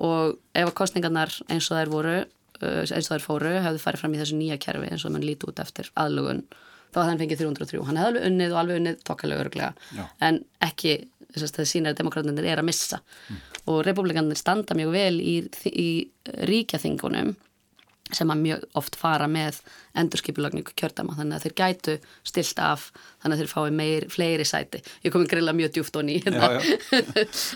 og ef að kostningarnar eins og þær voru eins og þær fóru hefðu farið fram í þessu nýja kerfi eins og mann líti út eftir aðlugun þá hafði hann fengið 303. Hann hefði alveg unnið og alveg unnið tokkalega öruglega en ekki það sína að demokrátunir er að missa mm. og republikanir standa mjög vel í, í ríkjaþingunum sem að mjög oft fara með endurskipulagningu kjördama þannig að þeir gætu stilt af þannig að þeir fái meir, fleiri sæti. Ég kom í grilla mjög djúft honni hérna,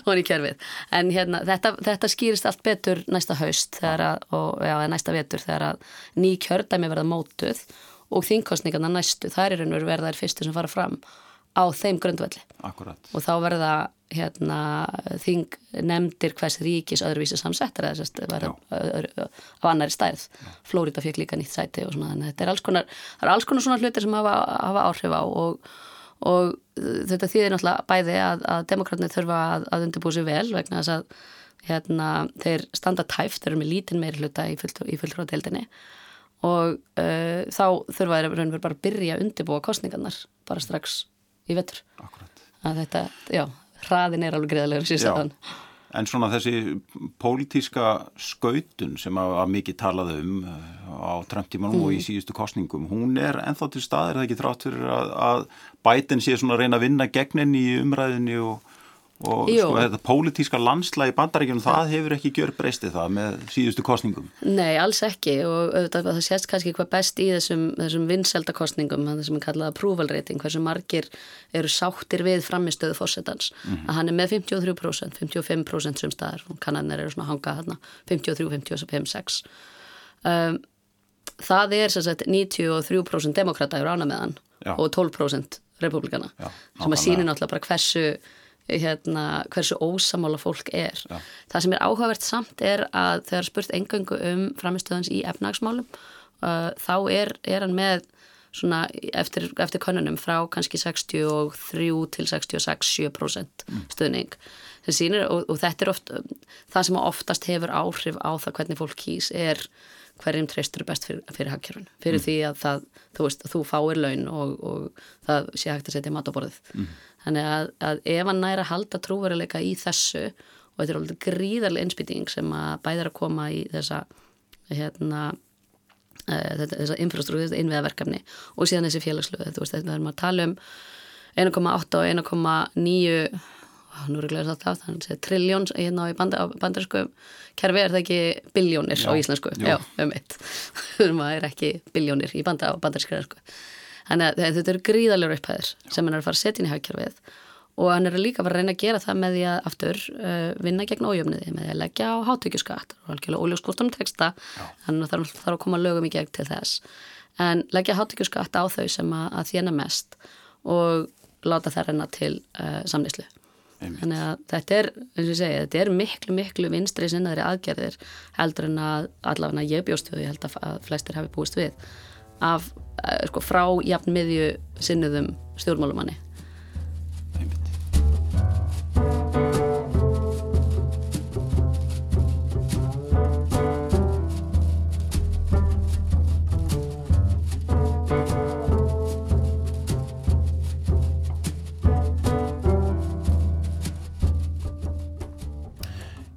honni í kjörfið en hérna, þetta, þetta skýrist allt betur næsta haust að, og já, næsta vetur þegar að ný kjördami verða mótuð og þingkostningarna næstu, það er einhver verðar fyrstu sem fara fram á þeim grundvelli. Akkurat. og þá verða hérna, þing nefndir hvers ríkis öðruvísi samsettar eða sérst var á annari stærð. Flórida fekk líka nýtt sæti og svona þannig þetta er alls konar, er alls konar svona hlutir sem hafa, hafa áhrif á og, og þetta þýðir náttúrulega bæði að, að demokratnir þurfa að, að undirbúi sig vel vegna þess að hérna, þeir standa tæft, þeir eru með lítinn meiri hluta í fulltróðdeildinni og uh, þá þurfa þeir raunverð bara að byrja að undirbúa kostningarnar bara strax í vettur að þetta, já, hraðin er alveg greiðilegur síðan En svona þessi pólitíska skautun sem að, að mikið talaði um eh, á tröndtímanum mm. og í mm. síðustu kostningum, hún er enþá til staðir, það ekki þrátt fyrir að, að bætin sé svona að reyna að vinna gegnin í umræðinni og og Jú. sko þetta pólitíska landslægi bandaríkjum það hefur ekki gjör breystið það með síðustu kostningum Nei, alls ekki. Og auðvitað, það sést kannski hvað best í þessum, þessum vinseldakostningum það sem er kallað approval rating hversu margir eru sáttir við framistöðu fórsetans mm -hmm. að hann er með 53% 55% sem staðar. Kannanir eru svona hangað hérna 53, 55, 6 um, það er sagt, 93% demokrata eru ána með hann Já. og 12% republikana Já, sem að síni náttúrulega bara hversu hérna, hversu ósamála fólk er. Ja. Það sem er áhugavert samt er að þegar spurt engöngu um framistöðans í efnagsmálum uh, þá er, er hann með svona eftir, eftir konunum frá kannski 63 til 66-7% mm. stuðning sýnir, og, og þetta er oft það sem oftast hefur áhrif á það hvernig fólk kýs er hverjum treystur best fyrir, fyrir hagkjörun fyrir mm. því að það, þú veist, þú fáir laun og, og það sé hægt að setja mat á borðið mm. Þannig að, að ef hann næra að halda trúveruleika í þessu og þetta er alveg gríðarlega innspýting sem að bæðir að koma í þessa hérna uh, þessa infrastruktúr, þetta innviðaverkefni og síðan þessi félagslöðu, þú veist þetta er maður að tala um 1,8 og 1,9 nú er ég glæðið að það það er trilljón hérna á bandarsku kerfi er það ekki biljónir á íslensku, já, um eitt það er ekki biljónir í bandarsku Þannig að þetta eru gríðalegur upphæðir sem hann er að fara að setja inn í hagkerfið. Og hann er líka að fara að reyna að gera það með því að aftur uh, vinna gegn ójöfniði með því að leggja á hátökjuskatt og algjörlega óljóskostum teksta þannig að það þarf að koma lögum í gegn til þess. En leggja hátökjuskatt á þau sem að, að þjena mest og láta það reyna til uh, samnýslu. Þannig að þetta er, eins og ég segja, þetta er miklu, miklu vinstri sinnaðri aðgerðir heldur en að allavega ég bjóst við og ég held að flestir hafi búist við af, eh, sko, frá jafn miðju sinnuðum stjórnmálumanni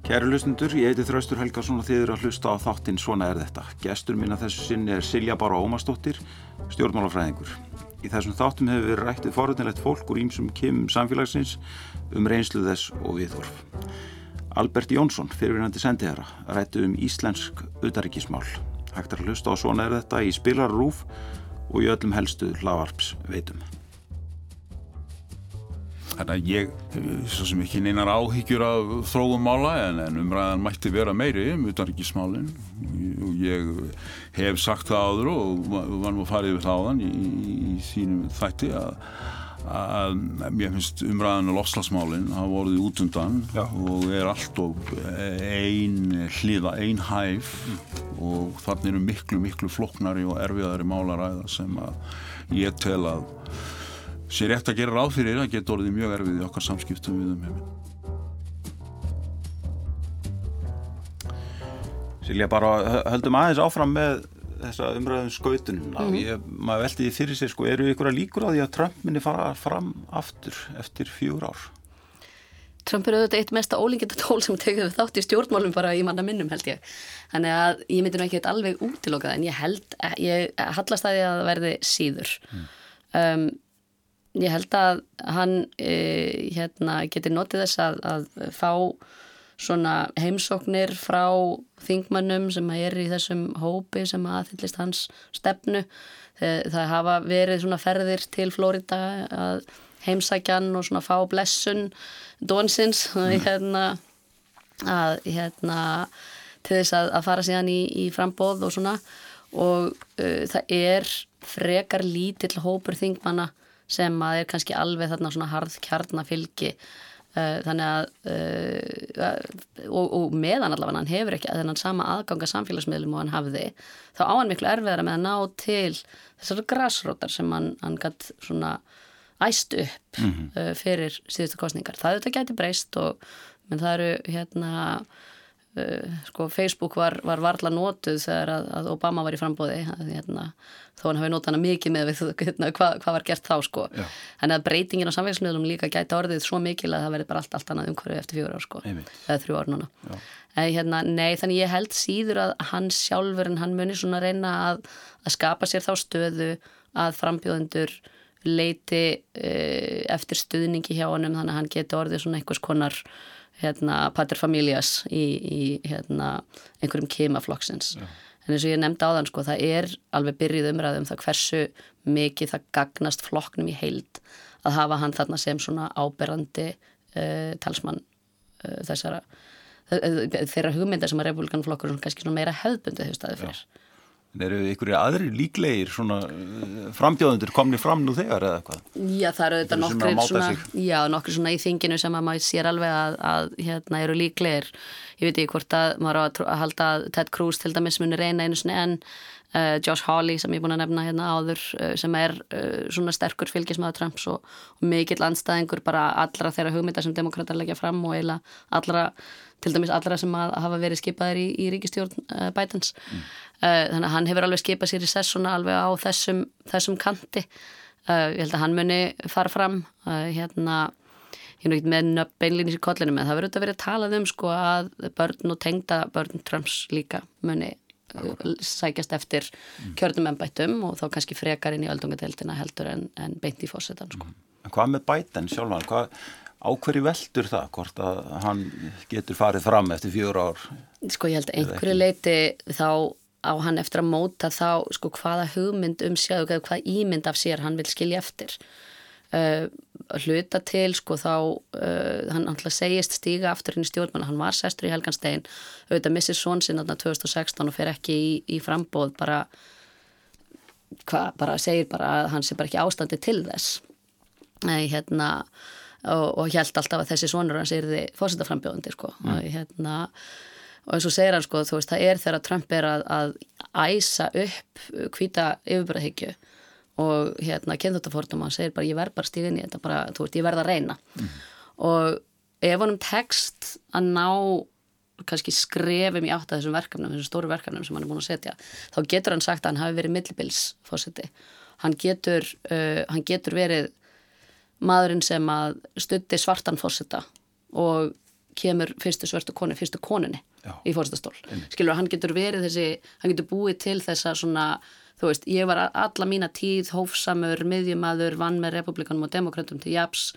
Kæru hlustundur, ég heiti Þraustur Helgarsson og þið eru að hlusta á þáttinn Svona er þetta. Gestur mín að þessu sinni er Silja Bára Ómastóttir, stjórnmálafræðingur. Í þessum þáttum hefur við rættið forðunilegt fólk úr ímsum kim samfélagsins um reynslu þess og viðhorf. Albert Jónsson, fyrirvinandi sendiherra, rættið um íslensk auðaríkismál. Hægt að hlusta á Svona er þetta í spilarrúf og í öllum helstu hlavarps veitum. Þannig að ég, svo sem ekki neinar áhyggjur af þróum mála en, en umræðan mætti vera meiri um utanrikismálinn og ég hef sagt það áður og var nú að fara yfir það áðan í, í þínum þætti að, að mér finnst umræðan og lofslagsmálinn hafa voruð út undan Já. og er allt og ein hliða, ein hæf og þannig eru miklu, miklu floknari og erfiðari málaræða sem að ég tel að sé rétt að gera ráð fyrir að geta orðið mjög erfið í okkar samskiptum við um heiminn. Silja, bara höldum aðeins áfram með þessa umræðum skautunum. Mm -hmm. Maður veldi því fyrir sig, sko, eru ykkur að líkur á því að Trump minni fara fram aftur eftir fjúr ár? Trump er auðvitað eitt mesta ólingita tól sem við þátt í stjórnmálum bara í manna minnum held ég. Þannig að ég myndi nú ekki alveg útilokað en ég held, ég hallast að því að verði síður. Mm. Um, ég held að hann e, hérna, geti notið þess að, að fá svona heimsóknir frá þingmannum sem er í þessum hópi sem aðhyllist hans stefnu. Það, það hafa verið svona ferðir til Florida að heimsækjan og svona fá blessun dónsins mm. hérna, að hérna til þess að, að fara síðan í, í frambóð og svona og uh, það er frekar lítill hópur þingmanna sem að er kannski alveg þarna svona harð kjarnafylgi uh, þannig að uh, og, og meðan allavega hann hefur ekki að þennan sama aðganga samfélagsmiðlum og hann hafði þá á hann miklu erfiðara með að ná til þessari græsrótar sem hann, hann gætt svona æst upp mm -hmm. fyrir síðustu kostningar. Það þetta gæti breyst og menn það eru hérna sko Facebook var, var varla nótuð þegar að, að Obama var í frambóði hérna, þó hann hafi nótað hana mikið með hérna, hvað hva var gert þá sko. En að breytingin á samfélagsmiðlum líka gæti orðið svo mikil að það verði bara allt, allt annað umhverju eftir fjóru ár sko, eða þrjú ár núna. En, hérna, nei, þannig ég held síður að hann sjálfur en hann muni svona reyna að, að skapa sér þá stöðu að frambjóðendur leiti uh, eftir stuðningi hjá hann þannig að hann geti orðið svona einhvers konar hérna, paterfamilias í, í hérna, einhverjum kemaflokksins. Ja. En eins og ég nefndi á þann, sko, það er alveg byrjið umræðum það hversu mikið það gagnast flokknum í heild að hafa hann þarna sem svona áberandi uh, talsmann uh, þessara þeirra hugmynda sem að republikanflokkur kannski meira hefðbundi hefur staðið fyrir. Ja. En eru ykkur aðri líklegir svona uh, frambjóðundur komni fram nú þegar eða eitthvað? Já það eru þetta nokkri svona, já nokkri svona í þinginu sem að maður sér alveg að, að hérna eru líklegir. Ég veit ekki hvort að maður á að, að halda Ted Cruz til dæmis munir reyna einu svona en uh, Josh Hawley sem ég er búin að nefna hérna áður uh, sem er uh, svona sterkur fylgismæður Trumps og, og mikill anstæðingur bara allra þeirra hugmynda sem demokrata leggja fram og eiginlega allra til dæmis allra sem að hafa verið skipaðir í, í ríkistjórn uh, Bidens mm. uh, þannig að hann hefur alveg skipað sér í sessuna alveg á þessum, þessum kanti uh, ég held að hann muni fara fram hérna ég er náttúrulega með nöpp beinlýnis í kollinu með það verður þetta verið að talað um sko að börn og tengda börn Trumps líka muni sækjast eftir mm. kjörnum ennbættum og þá kannski frekar inn í öldungadeildina heldur en, en beint í fósettan sko. mm. Hvað með bæten sjálfan? Hvað Áhverju veldur það, hvort að hann getur farið fram eftir fjóru ár? Sko ég held að einhverju leiti þá á hann eftir að móta þá sko hvaða hugmynd um sjáðu, hvað ímynd af sér hann vil skilja eftir. Uh, hluta til sko þá uh, hann alltaf segist stíga aftur inn í stjórnmanna, hann var sestur í Helganstein auðvitað missir svon sinna 2016 og fer ekki í, í frambóð bara, hva, bara segir bara að hann sé bara ekki ástandi til þess. Nei, hérna og, og held alltaf að þessi sonur hans er því fósitaframbjóðandi sko mm. og hérna og eins og segir hann sko þú veist það er þegar Trump er að, að æsa upp hvita yfirbræðhyggju og hérna kynþáttafórnum hann segir bara ég verð bara stíðin í þetta bara þú veist ég verð að reyna mm. og ef hann um text að ná kannski skrefum í átt að þessum verkefnum, þessum stóru verkefnum sem hann er búin að setja þá getur hann sagt að hann hafi verið millibilsfósiti hann getur, uh, hann getur verið maðurinn sem að stutti svartan fórseta og kemur fyrstu svörtu konu, fyrstu koninni Já. í fórstastól. Skilur, hann getur verið þessi, hann getur búið til þessa svona, þú veist, ég var alla mína tíð hófsamur, miðjumadur, vann með republikanum og demokratum til japs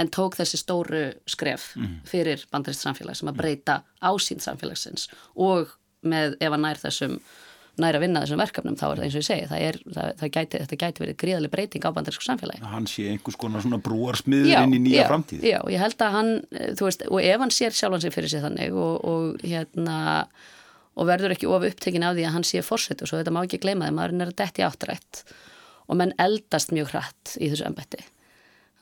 en tók þessi stóru skref mm. fyrir bandarist samfélag sem að breyta ásýnd samfélagsins og með ef hann nær þessum næra að vinna þessum verkefnum þá er það eins og ég segi, það er, það, það gæti, þetta gæti verið gríðarlega breyting á bandarísku samfélagi. Hann sé einhvers konar svona brúarsmiður inn í nýja já, framtíð. Já, ég held að hann, eh, þú veist, og ef hann sér sjálfan sig fyrir sig þannig og, og hérna, og verður ekki of upptekin af því að hann sé fórsett og svo þetta má ekki gleyma þeim, maðurinn er að detti áttrætt og menn eldast mjög hratt í þessu embætti.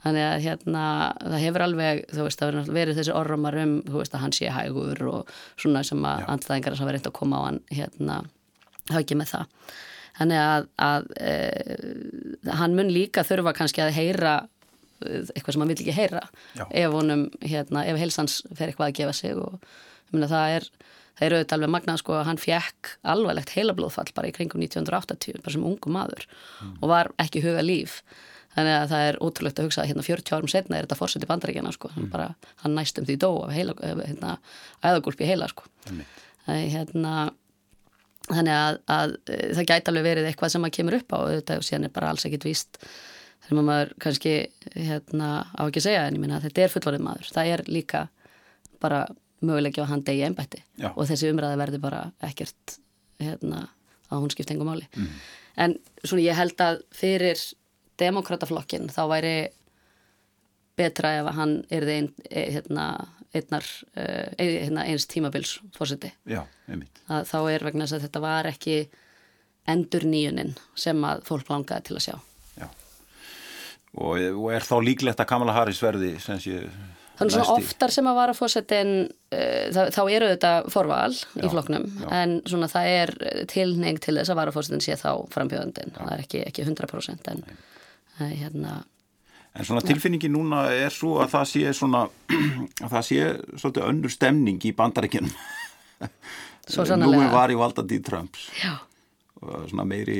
Þannig að hérna, það hefur alveg, þú veist, það verður verið þessi orrumar um, þú veist, að hann sé hægur og svona sem að andstæðingar sem verður reynd að koma á hann, hérna, ekki með það. Þannig að, að e, hann mun líka þurfa kannski að heyra eh, eitthvað sem hann vil ekki heyra Já. ef honum, hérna, ef helsans fer eitthvað að gefa sig og meina það er það er auðvitað alveg magnað sko að hann fjekk alvarlegt heilablóðfall bara í kringum 1980 bara sem ungu maður og var ekki huga líf. Þannig að það er ótrúlegt að hugsa að hérna 40 árum setna er þetta fórsett í bandaríkjana sko. Hann bara, hann næstum því dó af heila, hérna, æðagúlp í heila sko. Er hérna þannig að, að e, það gæti alveg verið eitthvað sem maður kemur upp á auðvitað og síðan er bara alls ekkit víst sem maður kannski hérna, á ekki að segja en ég minna að þetta er fullorðið maður. Það er líka bara mögulegja að hann degi ennbætti Já. og þessi umræði verði bara ekkert hérna, að hún skipta engum máli. En svona ég held að fyrir demokrataflokkin þá væri betra ef að hann erði ein, e, hérna, einnar uh, hérna, eins tímabils fórseti Já, einmitt. að þá er vegna þess að þetta var ekki endur nýjunin sem að fólk langaði til að sjá. Já. Og, og er þá líklegt að Kamala Harris verði sem sé Þannig svona oftar sem að vara fórsetin uh, þá eru þetta forval í flokknum já. en svona það er tilneig til þess að vara fórsetin sé þá frambjöðundin. Það er ekki, ekki 100% en uh, hérna, En svona tilfinningin núna er svo að það sé svona að það sé svolítið önnur stemning í bandaríkjunum. Svo Nú sannarlega. er var í valda Trumps já, og svona meiri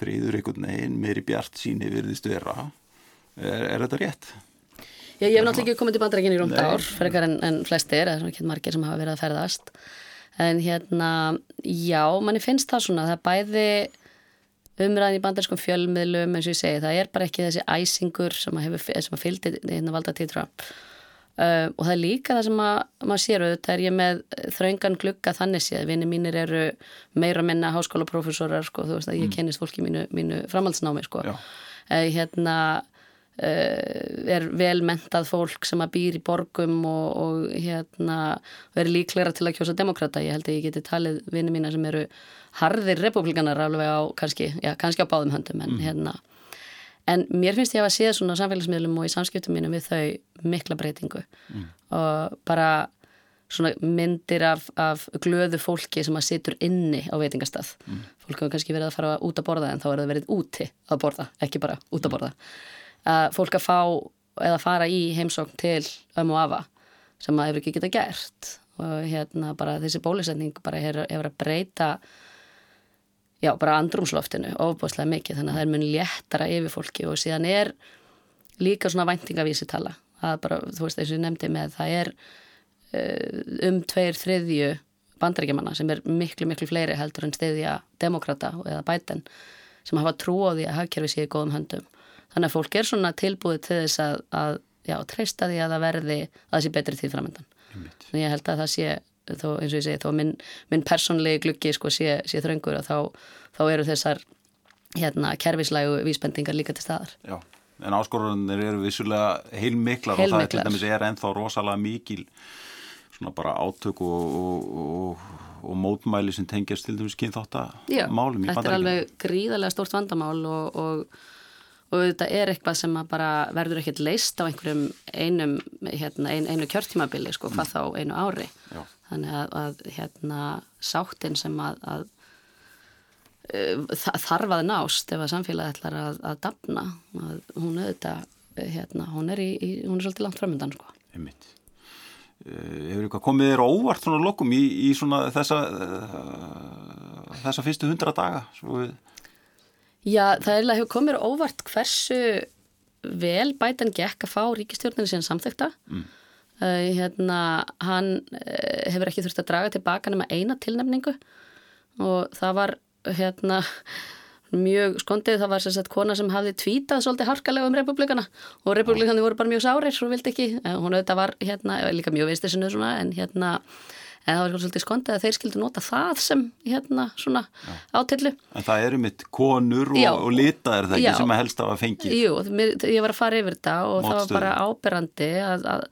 friður einhvern veginn, meiri bjart síni virðist vera. Er, er þetta rétt? Já, ég hef náttúrulega ekki komið til bandarækinn í rúmt ár, frekar en, en flestir, eða svona ekki margir sem hafa verið að ferðast. En hérna, já, manni finnst það svona, það bæði umræðin í bandarískum fjölmiðlum, eins og ég segi, það er bara ekki þessi æsingur sem að, að fylgdi hérna valda til Trump. Uh, og það er líka það sem að, maður sér auðvitað er ég með þraungan glugga þannig séð, vinni mínir eru meira að minna háskólaprófessorar, sko, þú veist að ég kennist fólki mínu, mínu framhaldsnámi, sko. Uh, hérna, er vel mentað fólk sem að býr í borgum og, og hérna er líklegra til að kjósa demokrata ég held að ég geti talið vinni mína sem eru harðir republikanar alveg á kannski, já, kannski á báðum höndum en hérna. En mér finnst ég að séð svona á samfélagsmiðlum og í samskiptum mínum við þau mikla breytingu. Og bara svona myndir af, af glöðu fólki sem að situr inni á veitingastað. Fólk hefur kannski verið að fara út að borða en þá er það verið úti að borða, ekki bara út að borða að fólk að fá eða fara í heimsókn til öm og afa sem að hefur ekki geta gert. Og hérna bara þessi bólusetning bara hefur, hefur að breyta já, bara andrumsloftinu ofbúslega mikið, þannig að það er mun léttara yfir fólki og síðan er líka svona væntingavísitala. Að bara, þú veist, ég nefndi með það er uh, um tveir þriðju bandaríkjamanna sem er miklu, miklu fleiri heldur en stiðja demokrata eða bæten sem hafa trú á því að hagkerfi sé í góðum höndum. Þannig að fólk er svona tilbúið til þess að, að já, treysta því að það verði að það sé betri tíð framöndan. Þannig ég held að það sé, þó, eins og ég segi, þó minn, minn persónlegi gluggi sko sé, sé þröngur og þá, þá eru þessar hérna, kerfislægu vísbendingar líka til staðar. Já, en áskorunir eru vissulega heilmiklar og það er til Heilmiklar. dæmis er ennþá rosalega mikil svona bara átök og, og, og, og mótmæli sem tengjast til dæmis Já, kynþáttamálum í þetta er alveg gríðarlega stórt vandamál og, og, og þetta er eitthvað sem bara verður ekkert leist á einhverjum einum, hérna, ein, einu kjörtímabili, sko, hvað þá einu ári. Já. Þannig að, að hérna, sáttin sem að, að uh, þa- þarf að nást ef að samfélagi ætlar að, að dafna, að hún auðvitað, hérna, hún er, í, í, hún er svolítið langt framöndan, sko. Einmitt. Uh, hefur eitthvað komið þér óvart svona lokum í, í svona þessa uh, þessa fyrstu hundra daga svo við, Já, það er eiginlega hefur komið óvart hversu vel bætan gekk að fá ríkistjórninu síðan samþekta. Mm. Uh, hérna, hann uh, hefur ekki þurft að draga tilbaka nema eina tilnefningu og það var hérna mjög skondið, það var sem sagt kona sem hafði tvítað svolítið harkalega um republikana og republikani voru bara mjög sárir og vildi ekki, uh, hún auðvitað var hérna, líka mjög viðstisinu svona en hérna en það var svolítið skondið að þeir skildu nota það sem hérna svona átillu. En það eru mitt konur og, Já. og lita er það ekki Já. sem að helst af að fengi Jú, mér, ég var að fara yfir þetta og það var bara áberandi að, að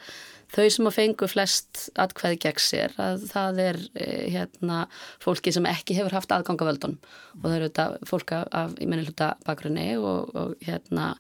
þau sem að fengu flest atkvæði gegn sér að það er e, hérna fólki sem ekki hefur haft aðgang af völdun og það eru þetta fólk af, í menni hluta bakgrunni og, og hérna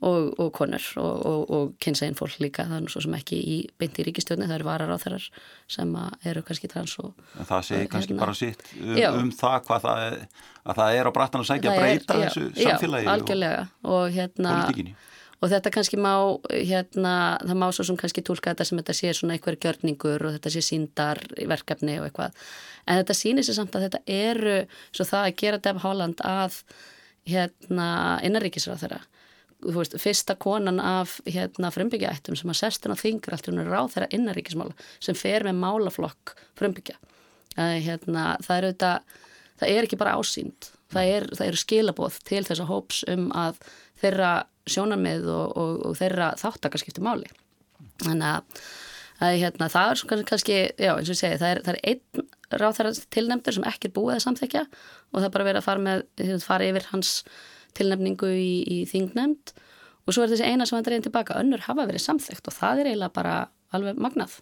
og, og konur og, og, og kynsegin fólk líka, það er nú svo sem ekki í byndi í ríkistjórni, það eru varar á þeirrar sem eru kannski trans og En það segir kannski Hérna. bara sitt um, Já. um það hvað það er, að það er á brattan að segja að breyta já, þessu já, samfélagi og algjörlega og hérna politíkinni. og þetta kannski má hérna, það má svo sem kannski tólka þetta sem þetta sé svona einhver gjörningur og þetta sé síndar verkefni og eitthvað en þetta sýnir sér samt að þetta eru svo það að gera Deb Holland að hérna innaríkisráð þeirra veist, fyrsta konan af hérna frumbyggjaættum sem að sestin á þingur allt hún er ráð þeirra innaríkismála sem fer með málaflokk frumbyggja. Hérna, það er auðvitað það er ekki bara ásýnd. Það, er, eru skilabóð til þessa hóps um að þeirra sjónarmið og, og, og þeirra þáttaka skipti máli. Þannig að, að hérna, það er kannski, já eins og ég segi það er, það er einn ráð þeirra tilnefndur sem ekki er búið að samþekja og það er bara verið að fara, með, fara yfir hans tilnefningu í, í þingnefnd og svo er þessi eina sem hann dreyin tilbaka önnur hafa verið samþekkt og það er eiginlega bara alveg magnað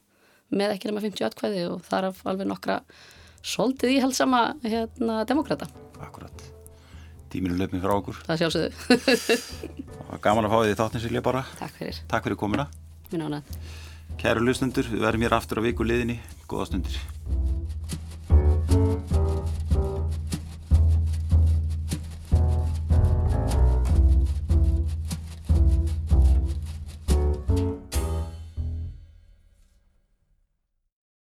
með ekki nema 50 atkvæði og það er alveg nokkra svolítið íhaldsama hérna, demokrata. Akkurat. Tíminu löpum frá okkur. Það sjálfsögðu. Gaman að fá því þáttinn Silja bara. Takk fyrir. Takk fyrir komuna. Minn ánægð. Kæru lustundur, við verðum hér aftur á viku liðinni. Góða stundir.